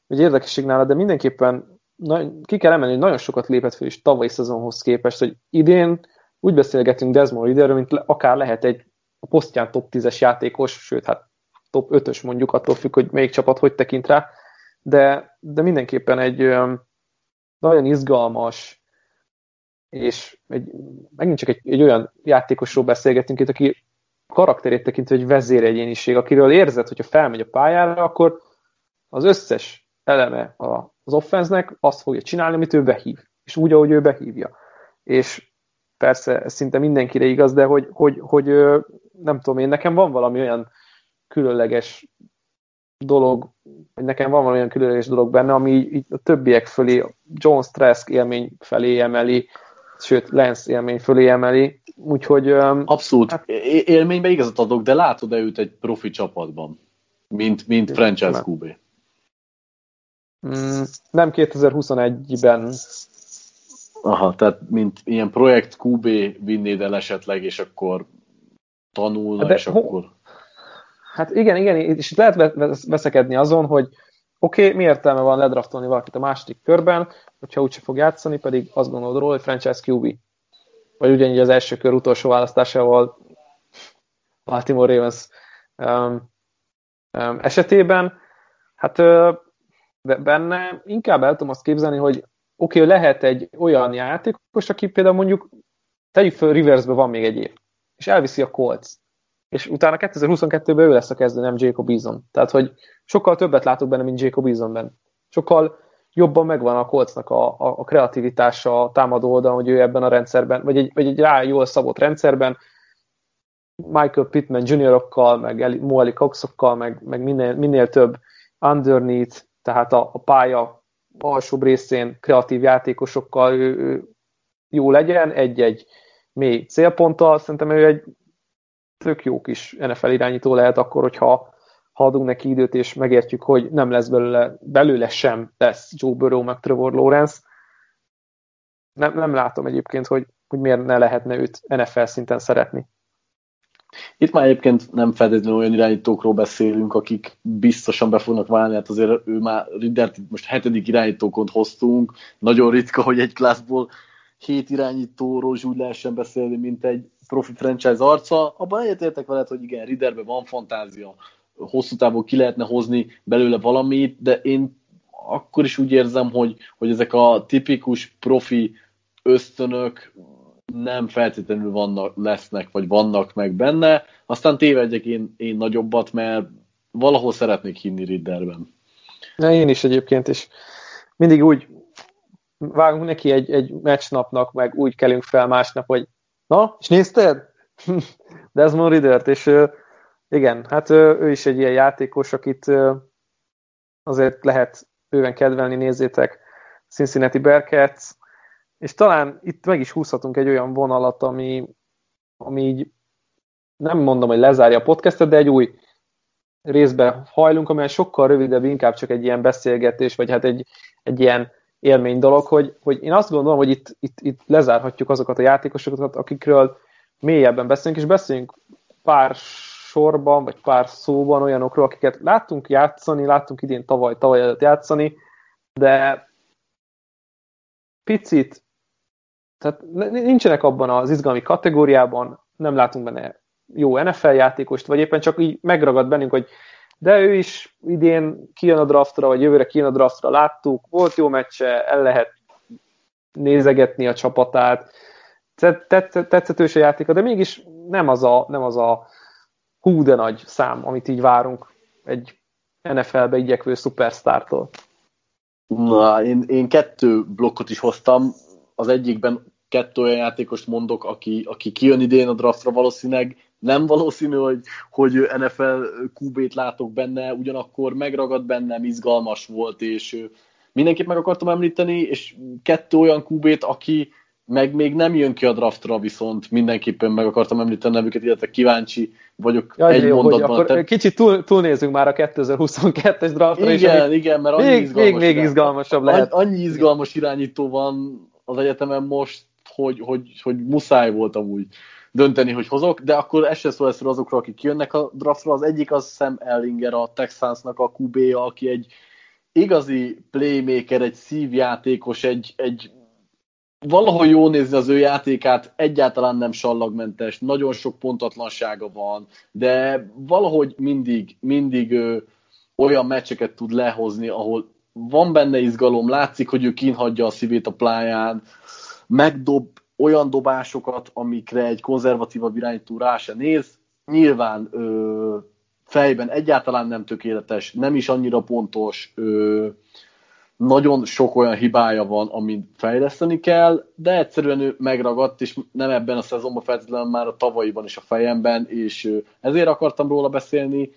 egy érdekesség nála, de mindenképpen na, ki kell emelni, hogy nagyon sokat lépett fel is tavalyi szezonhoz képest, hogy idén úgy beszélgetünk Desmond Riderről, mint akár lehet egy a posztján top 10-es játékos, sőt, hát top 5-ös mondjuk, attól függ, hogy melyik csapat hogy tekint rá, de, de mindenképpen egy nagyon izgalmas, és egy, megint csak egy, egy olyan játékosról beszélgetünk itt, aki karakterét tekintve egy vezéregyéniség, akiről érzed, hogyha felmegy a pályára, akkor az összes eleme az offense azt fogja csinálni, amit ő behív. És úgy, ahogy ő behívja. És persze ez szinte mindenkire igaz, de hogy, hogy, hogy nem tudom én, nekem van valami olyan különleges dolog, nekem van valami olyan különleges dolog benne, ami így a többiek fölé, John Strask élmény felé emeli, sőt, Lance élmény fölé emeli, úgyhogy... Abszolút, hát, élményben igazat adok, de látod-e őt egy profi csapatban, mint, mint franchise QB? Mm, nem 2021-ben. Aha, tehát mint ilyen projekt QB vinnéd el esetleg, és akkor tanulna, De és ho- akkor... Hát igen, igen, és itt lehet veszekedni azon, hogy oké, okay, mi értelme van ledraftolni valakit a második körben, hogyha úgyse fog játszani, pedig azt gondolod róla, hogy franchise QB. Vagy ugyanígy az első kör utolsó választásával Baltimore Ravens um, um, esetében. Hát uh, benne inkább el tudom azt képzelni, hogy oké, okay, lehet egy olyan játékos, aki például mondjuk tegyük föl, Riversbe van még egy év, és elviszi a Colts, és utána 2022-ben ő lesz a kezdő, nem Jacob Eason. Tehát, hogy sokkal többet látok benne, mint Jacob Easonben. Sokkal jobban megvan a Coltsnak a, a, a kreativitása a támadó oldalon, hogy ő ebben a rendszerben, vagy egy, vagy egy rá jól szabott rendszerben, Michael Pittman juniorokkal, meg Moali Coxokkal, meg, meg minél, minél több underneath tehát a, a pálya alsóbb részén kreatív játékosokkal ő, ő jó legyen, egy-egy mély célponttal, szerintem ő egy tök jó kis NFL irányító lehet akkor, hogyha ha adunk neki időt, és megértjük, hogy nem lesz belőle, belőle sem lesz Joe Burrow meg Trevor Lawrence. Nem, nem látom egyébként, hogy, hogy miért ne lehetne őt NFL szinten szeretni. Itt már egyébként nem feltétlenül olyan irányítókról beszélünk, akik biztosan be fognak válni, hát azért ő már Riddert most hetedik irányítókon hoztunk, nagyon ritka, hogy egy klászból hét irányítóról úgy lehessen beszélni, mint egy profi franchise arca. Abban egyetértek veled, hogy igen, Ridderben van fantázia, hosszú távon ki lehetne hozni belőle valamit, de én akkor is úgy érzem, hogy, hogy ezek a tipikus profi ösztönök nem feltétlenül vannak, lesznek, vagy vannak meg benne. Aztán tévedjek én, én nagyobbat, mert valahol szeretnék hinni Ridderben. Na, én is egyébként, és mindig úgy vágunk neki egy, egy meccsnapnak, meg úgy kelünk fel másnap, hogy na, és nézted? Desmond Riddert, és igen, hát ő is egy ilyen játékos, akit azért lehet bőven kedvelni, nézzétek, Cincinnati Bearcats, és talán itt meg is húzhatunk egy olyan vonalat, ami, ami így nem mondom, hogy lezárja a podcastet, de egy új részbe hajlunk, amely sokkal rövidebb, inkább csak egy ilyen beszélgetés, vagy hát egy, egy ilyen élmény dolog, hogy, hogy én azt gondolom, hogy itt, itt, itt lezárhatjuk azokat a játékosokat, akikről mélyebben beszélünk, és beszélünk pár sorban, vagy pár szóban olyanokról, akiket láttunk játszani, láttunk idén tavaly, tavaly előtt játszani, de picit, tehát nincsenek abban az izgalmi kategóriában, nem látunk benne jó NFL játékost, vagy éppen csak így megragad bennünk, hogy de ő is idén kijön a draftra, vagy jövőre kijön a draftra, láttuk, volt jó meccse, el lehet nézegetni a csapatát, tetszetős a játéka, de mégis nem az a, nem az a hú de nagy szám, amit így várunk egy NFL-be igyekvő szupersztártól. Na, én, én kettő blokkot is hoztam. Az egyikben kettő olyan játékost mondok, aki, aki kijön idén a draftra valószínűleg. Nem valószínű, hogy, hogy NFL QB-t látok benne, ugyanakkor megragad bennem, izgalmas volt, és mindenképp meg akartam említeni, és kettő olyan QB-t, aki, meg még nem jön ki a draftra, viszont mindenképpen meg akartam említeni nevüket, illetve kíváncsi vagyok Jaj, egy jó, mondatban. Hogy akkor te... Kicsit túl, túlnézünk már a 2022-es draftra. Igen, és igen, mert annyi még, izgalmas még, még izgalmasabb lehet. Annyi izgalmas irányító van az egyetemen most, hogy, hogy, hogy muszáj volt amúgy dönteni, hogy hozok, de akkor ez se szól azokról, akik jönnek a draftra. Az egyik az Sam Ellinger, a Texansnak a qb aki egy igazi playmaker, egy szívjátékos, egy, egy valahogy jó nézni az ő játékát, egyáltalán nem sallagmentes, nagyon sok pontatlansága van, de valahogy mindig, mindig ö, olyan meccseket tud lehozni, ahol van benne izgalom, látszik, hogy ő kínhagyja a szívét a pláján, megdob olyan dobásokat, amikre egy konzervatívabb irányító rá se néz. Nyilván ö, fejben egyáltalán nem tökéletes, nem is annyira pontos, ö, nagyon sok olyan hibája van, amit fejleszteni kell, de egyszerűen ő megragadt, és nem ebben a szezonban feltétlenül már a tavalyiban is a fejemben, és ezért akartam róla beszélni.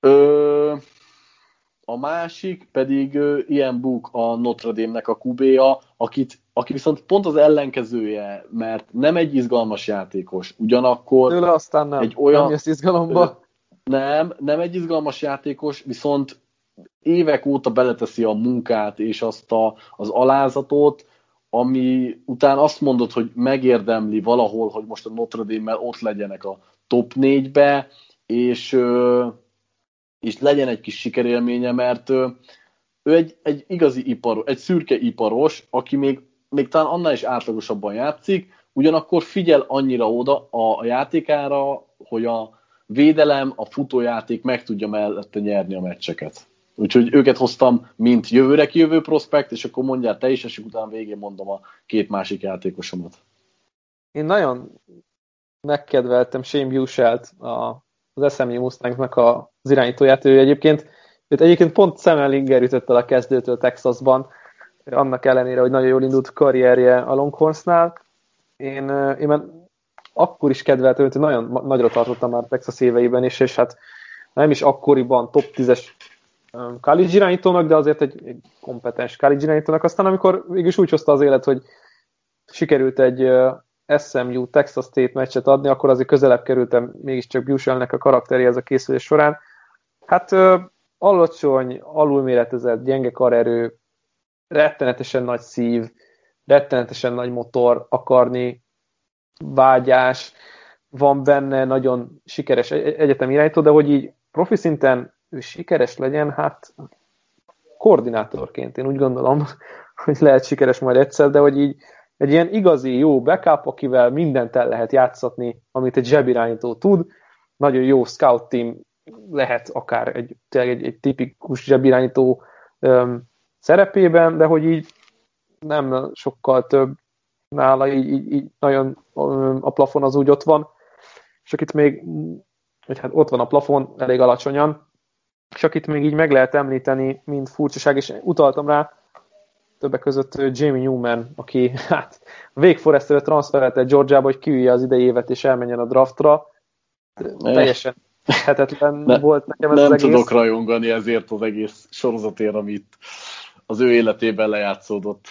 Ö, a másik pedig ilyen Book a Notre Dame-nek a kubéja, akit, aki viszont pont az ellenkezője, mert nem egy izgalmas játékos, ugyanakkor Tőle aztán nem, egy olyan, nem jössz izgalomba. Nem, nem egy izgalmas játékos, viszont évek óta beleteszi a munkát és azt a, az alázatot, ami után azt mondod, hogy megérdemli valahol, hogy most a Notre Dame-mel ott legyenek a top 4-be, és, és legyen egy kis sikerélménye, mert ő egy, egy igazi iparos, egy szürke iparos, aki még, még talán annál is átlagosabban játszik, ugyanakkor figyel annyira oda a, játékára, hogy a védelem, a futójáték meg tudja mellette nyerni a meccseket. Úgyhogy őket hoztam, mint jövőre kijövő prospekt, és akkor mondjál te is, és utána végén mondom a két másik játékosomat. Én nagyon megkedveltem Shane Bushelt, az SMU Mustangnak az irányítóját. Ő egyébként, őt egyébként pont Sam Ellinger ütött el a kezdőtől Texasban, annak ellenére, hogy nagyon jól indult karrierje a Longhornsnál. Én, én már akkor is kedveltem, hogy nagyon nagyra tartottam már Texas éveiben is, és hát nem is akkoriban top 10-es college irányítónak, de azért egy, egy kompetens college irányítónak. Aztán amikor mégis úgy hozta az élet, hogy sikerült egy SMU Texas State meccset adni, akkor azért közelebb kerültem mégiscsak Bushelnek a karakteréhez a készülés során. Hát alacsony, alulméretezett, gyenge karerő, rettenetesen nagy szív, rettenetesen nagy motor akarni, vágyás, van benne nagyon sikeres egyetem irányító, de hogy így profi szinten ő sikeres legyen, hát koordinátorként én úgy gondolom, hogy lehet sikeres majd egyszer, de hogy így egy ilyen igazi jó backup, akivel mindent el lehet játszatni, amit egy zsebirányító tud, nagyon jó scout team lehet akár egy, tényleg egy, egy tipikus zsebirányító um, szerepében, de hogy így nem sokkal több nála, így, így, így nagyon a plafon az úgy ott van, és akit még, hogy hát ott van a plafon elég alacsonyan, és akit még így meg lehet említeni, mint furcsaság, és utaltam rá, többek között Jamie Newman, aki hát Wake Forest-re transferelte Georgiába, hogy kiülje az idei évet és elmenjen a draftra. Teljesen hetetlen ne, volt nekem ez Nem az egész. tudok rajongani ezért az egész sorozatért, amit az ő életében lejátszódott.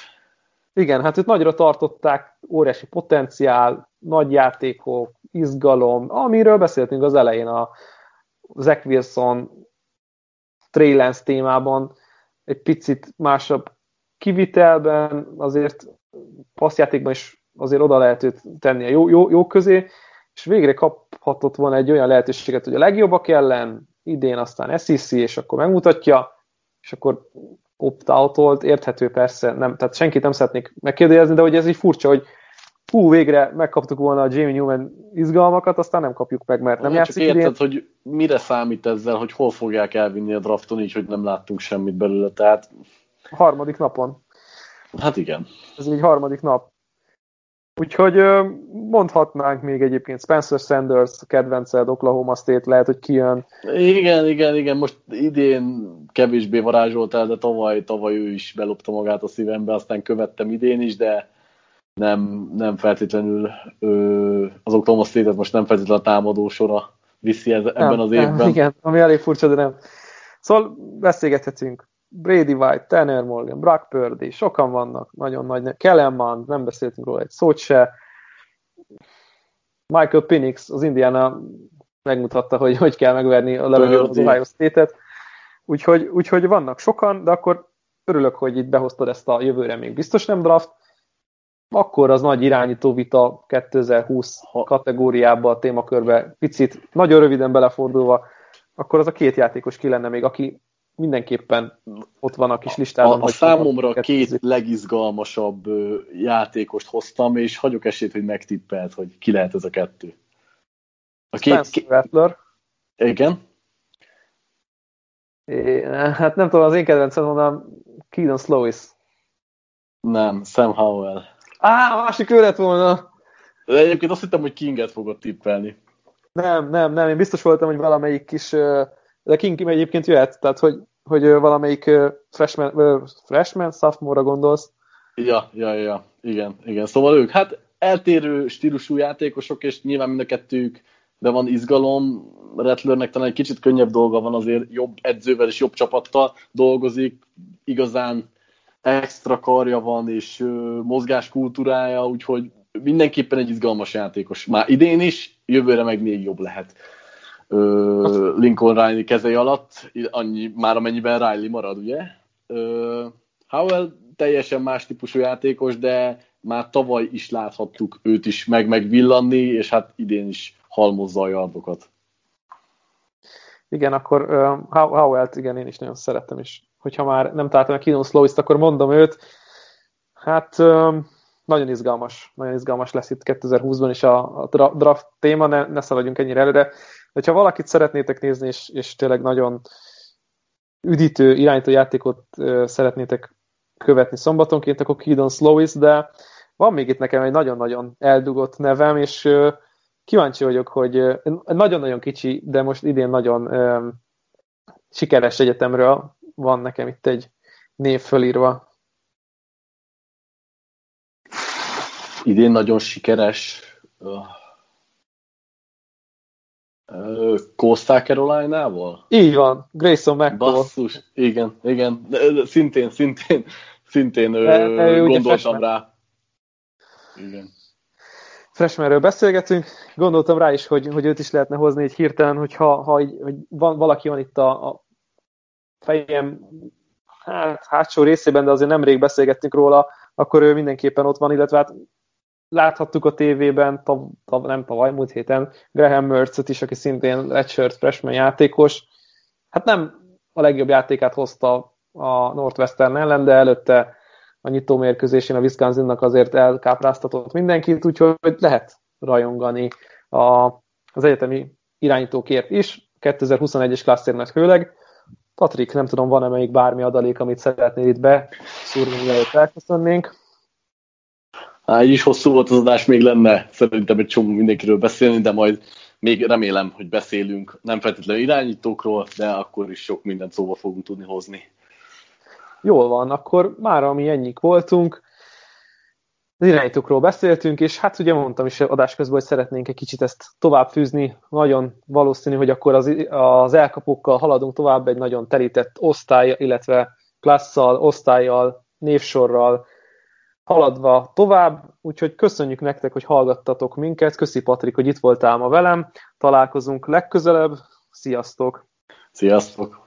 Igen, hát őt nagyra tartották, óriási potenciál, nagy játékok, izgalom, amiről beszéltünk az elején a Zach Wilson Trey témában, egy picit másabb kivitelben, azért passzjátékban is azért oda lehet őt tenni a jó, jó, jó közé, és végre kaphatott volna egy olyan lehetőséget, hogy a legjobbak ellen, idén aztán SEC, és akkor megmutatja, és akkor opt érthető persze, nem, tehát senkit nem szeretnék megkérdezni, de hogy ez így furcsa, hogy hú, végre megkaptuk volna a Jamie Newman izgalmakat, aztán nem kapjuk meg, mert nem játszik Csak érted, hogy mire számít ezzel, hogy hol fogják elvinni a drafton, így, hogy nem láttunk semmit belőle, tehát... A harmadik napon. Hát igen. Ez így harmadik nap. Úgyhogy mondhatnánk még egyébként Spencer Sanders kedvenced, Oklahoma State lehet, hogy kijön. Igen, igen, igen, most idén kevésbé varázsoltál, de tavaly, tavaly ő is belopta magát a szívembe, aztán követtem idén is, de nem, nem feltétlenül ö, az Oklahoma State-et most nem feltétlenül a támadó sora viszi ez, ebben nem, az évben. Nem, igen, ami elég furcsa, de nem. Szóval beszélgethetünk. Brady White, Tanner Morgan, Brock Purdy, sokan vannak, nagyon nagy, Kellerman, nem beszéltünk róla egy szót se. Michael Penix, az Indiana megmutatta, hogy hogy kell megverni a levegőt az Ohio State-et. Úgyhogy, úgyhogy vannak sokan, de akkor örülök, hogy itt behoztad ezt a jövőre még biztos nem draft, akkor az nagy irányító vita 2020 kategóriába a témakörbe picit nagyon röviden belefordulva, akkor az a két játékos ki lenne még, aki mindenképpen ott van a kis listában. A, a számomra a két legizgalmasabb játékost hoztam, és hagyok esélyt, hogy megtippelt, hogy ki lehet ez a kettő. A két, Spencer Rattler. Igen. É, hát nem tudom, az én kedvencem mondanám Keaton Slowis. Nem, Sam Howell. Á, másik ő lett volna. De egyébként azt hittem, hogy Kinget fogod tippelni. Nem, nem, nem, én biztos voltam, hogy valamelyik kis, de King egyébként jöhet, tehát hogy, hogy valamelyik freshman, freshman sophomore gondolsz. Ja, ja, ja, igen, igen. Szóval ők, hát eltérő stílusú játékosok, és nyilván mind a kettők de van izgalom, Rettlernek talán egy kicsit könnyebb dolga van, azért jobb edzővel és jobb csapattal dolgozik, igazán extra karja van, és mozgáskultúrája, úgyhogy mindenképpen egy izgalmas játékos. Már idén is, jövőre meg még jobb lehet. Ö, Lincoln Riley kezei alatt, annyi, már amennyiben Riley marad, ugye? Ö, Howell teljesen más típusú játékos, de már tavaly is láthattuk őt is meg megvillanni, és hát idén is halmozza a yardokat. Igen, akkor uh, Howell-t igen, én is nagyon szeretem, és hogyha már nem találtam a Keenan slow akkor mondom őt. Hát um, nagyon izgalmas, nagyon izgalmas lesz itt 2020-ban is a, a draft téma, ne, ne szaladjunk ennyire előre. De ha valakit szeretnétek nézni, és, és tényleg nagyon üdítő, irányító játékot szeretnétek követni szombatonként, akkor Keaton Slowis, de van még itt nekem egy nagyon-nagyon eldugott nevem, és kíváncsi vagyok, hogy nagyon-nagyon kicsi, de most idén nagyon sikeres egyetemről van nekem itt egy név fölírva. Idén nagyon sikeres. Costa Caroline-ával? Így van, Grayson McCall. Basszus, igen, igen. Szintén, szintén, szintén de, de gondoltam rá. Igen. Freshmanről beszélgetünk, gondoltam rá is, hogy, hogy őt is lehetne hozni egy hirtelen, hogyha ha így, hogy van, valaki van itt a, a fejem hát, hátsó részében, de azért nemrég beszélgettünk róla, akkor ő mindenképpen ott van, illetve hát láthattuk a tévében, tav, tav, nem tavaly, múlt héten, Graham Mertzet is, aki szintén redshirt freshman játékos. Hát nem a legjobb játékát hozta a Northwestern ellen, de előtte a nyitó mérkőzésén a Wisconsinnak azért elkápráztatott mindenkit, úgyhogy lehet rajongani a, az egyetemi irányítókért is, 2021-es klasszérnek főleg. Patrik, nem tudom, van-e még bármi adalék, amit szeretnél itt beszúrni, mielőtt elköszönnénk? Hát így is hosszú volt az adás, még lenne szerintem egy csomó mindenkiről beszélni, de majd még remélem, hogy beszélünk nem feltétlenül irányítókról, de akkor is sok mindent szóba fogunk tudni hozni. Jól van, akkor már ami ennyik voltunk, az irányítókról beszéltünk, és hát ugye mondtam is adás közben, hogy szeretnénk egy kicsit ezt tovább fűzni. Nagyon valószínű, hogy akkor az, az elkapókkal haladunk tovább egy nagyon telített osztály, illetve klasszal, osztályjal, névsorral, haladva tovább, úgyhogy köszönjük nektek, hogy hallgattatok minket, köszi Patrik, hogy itt voltál ma velem, találkozunk legközelebb, sziasztok! Sziasztok!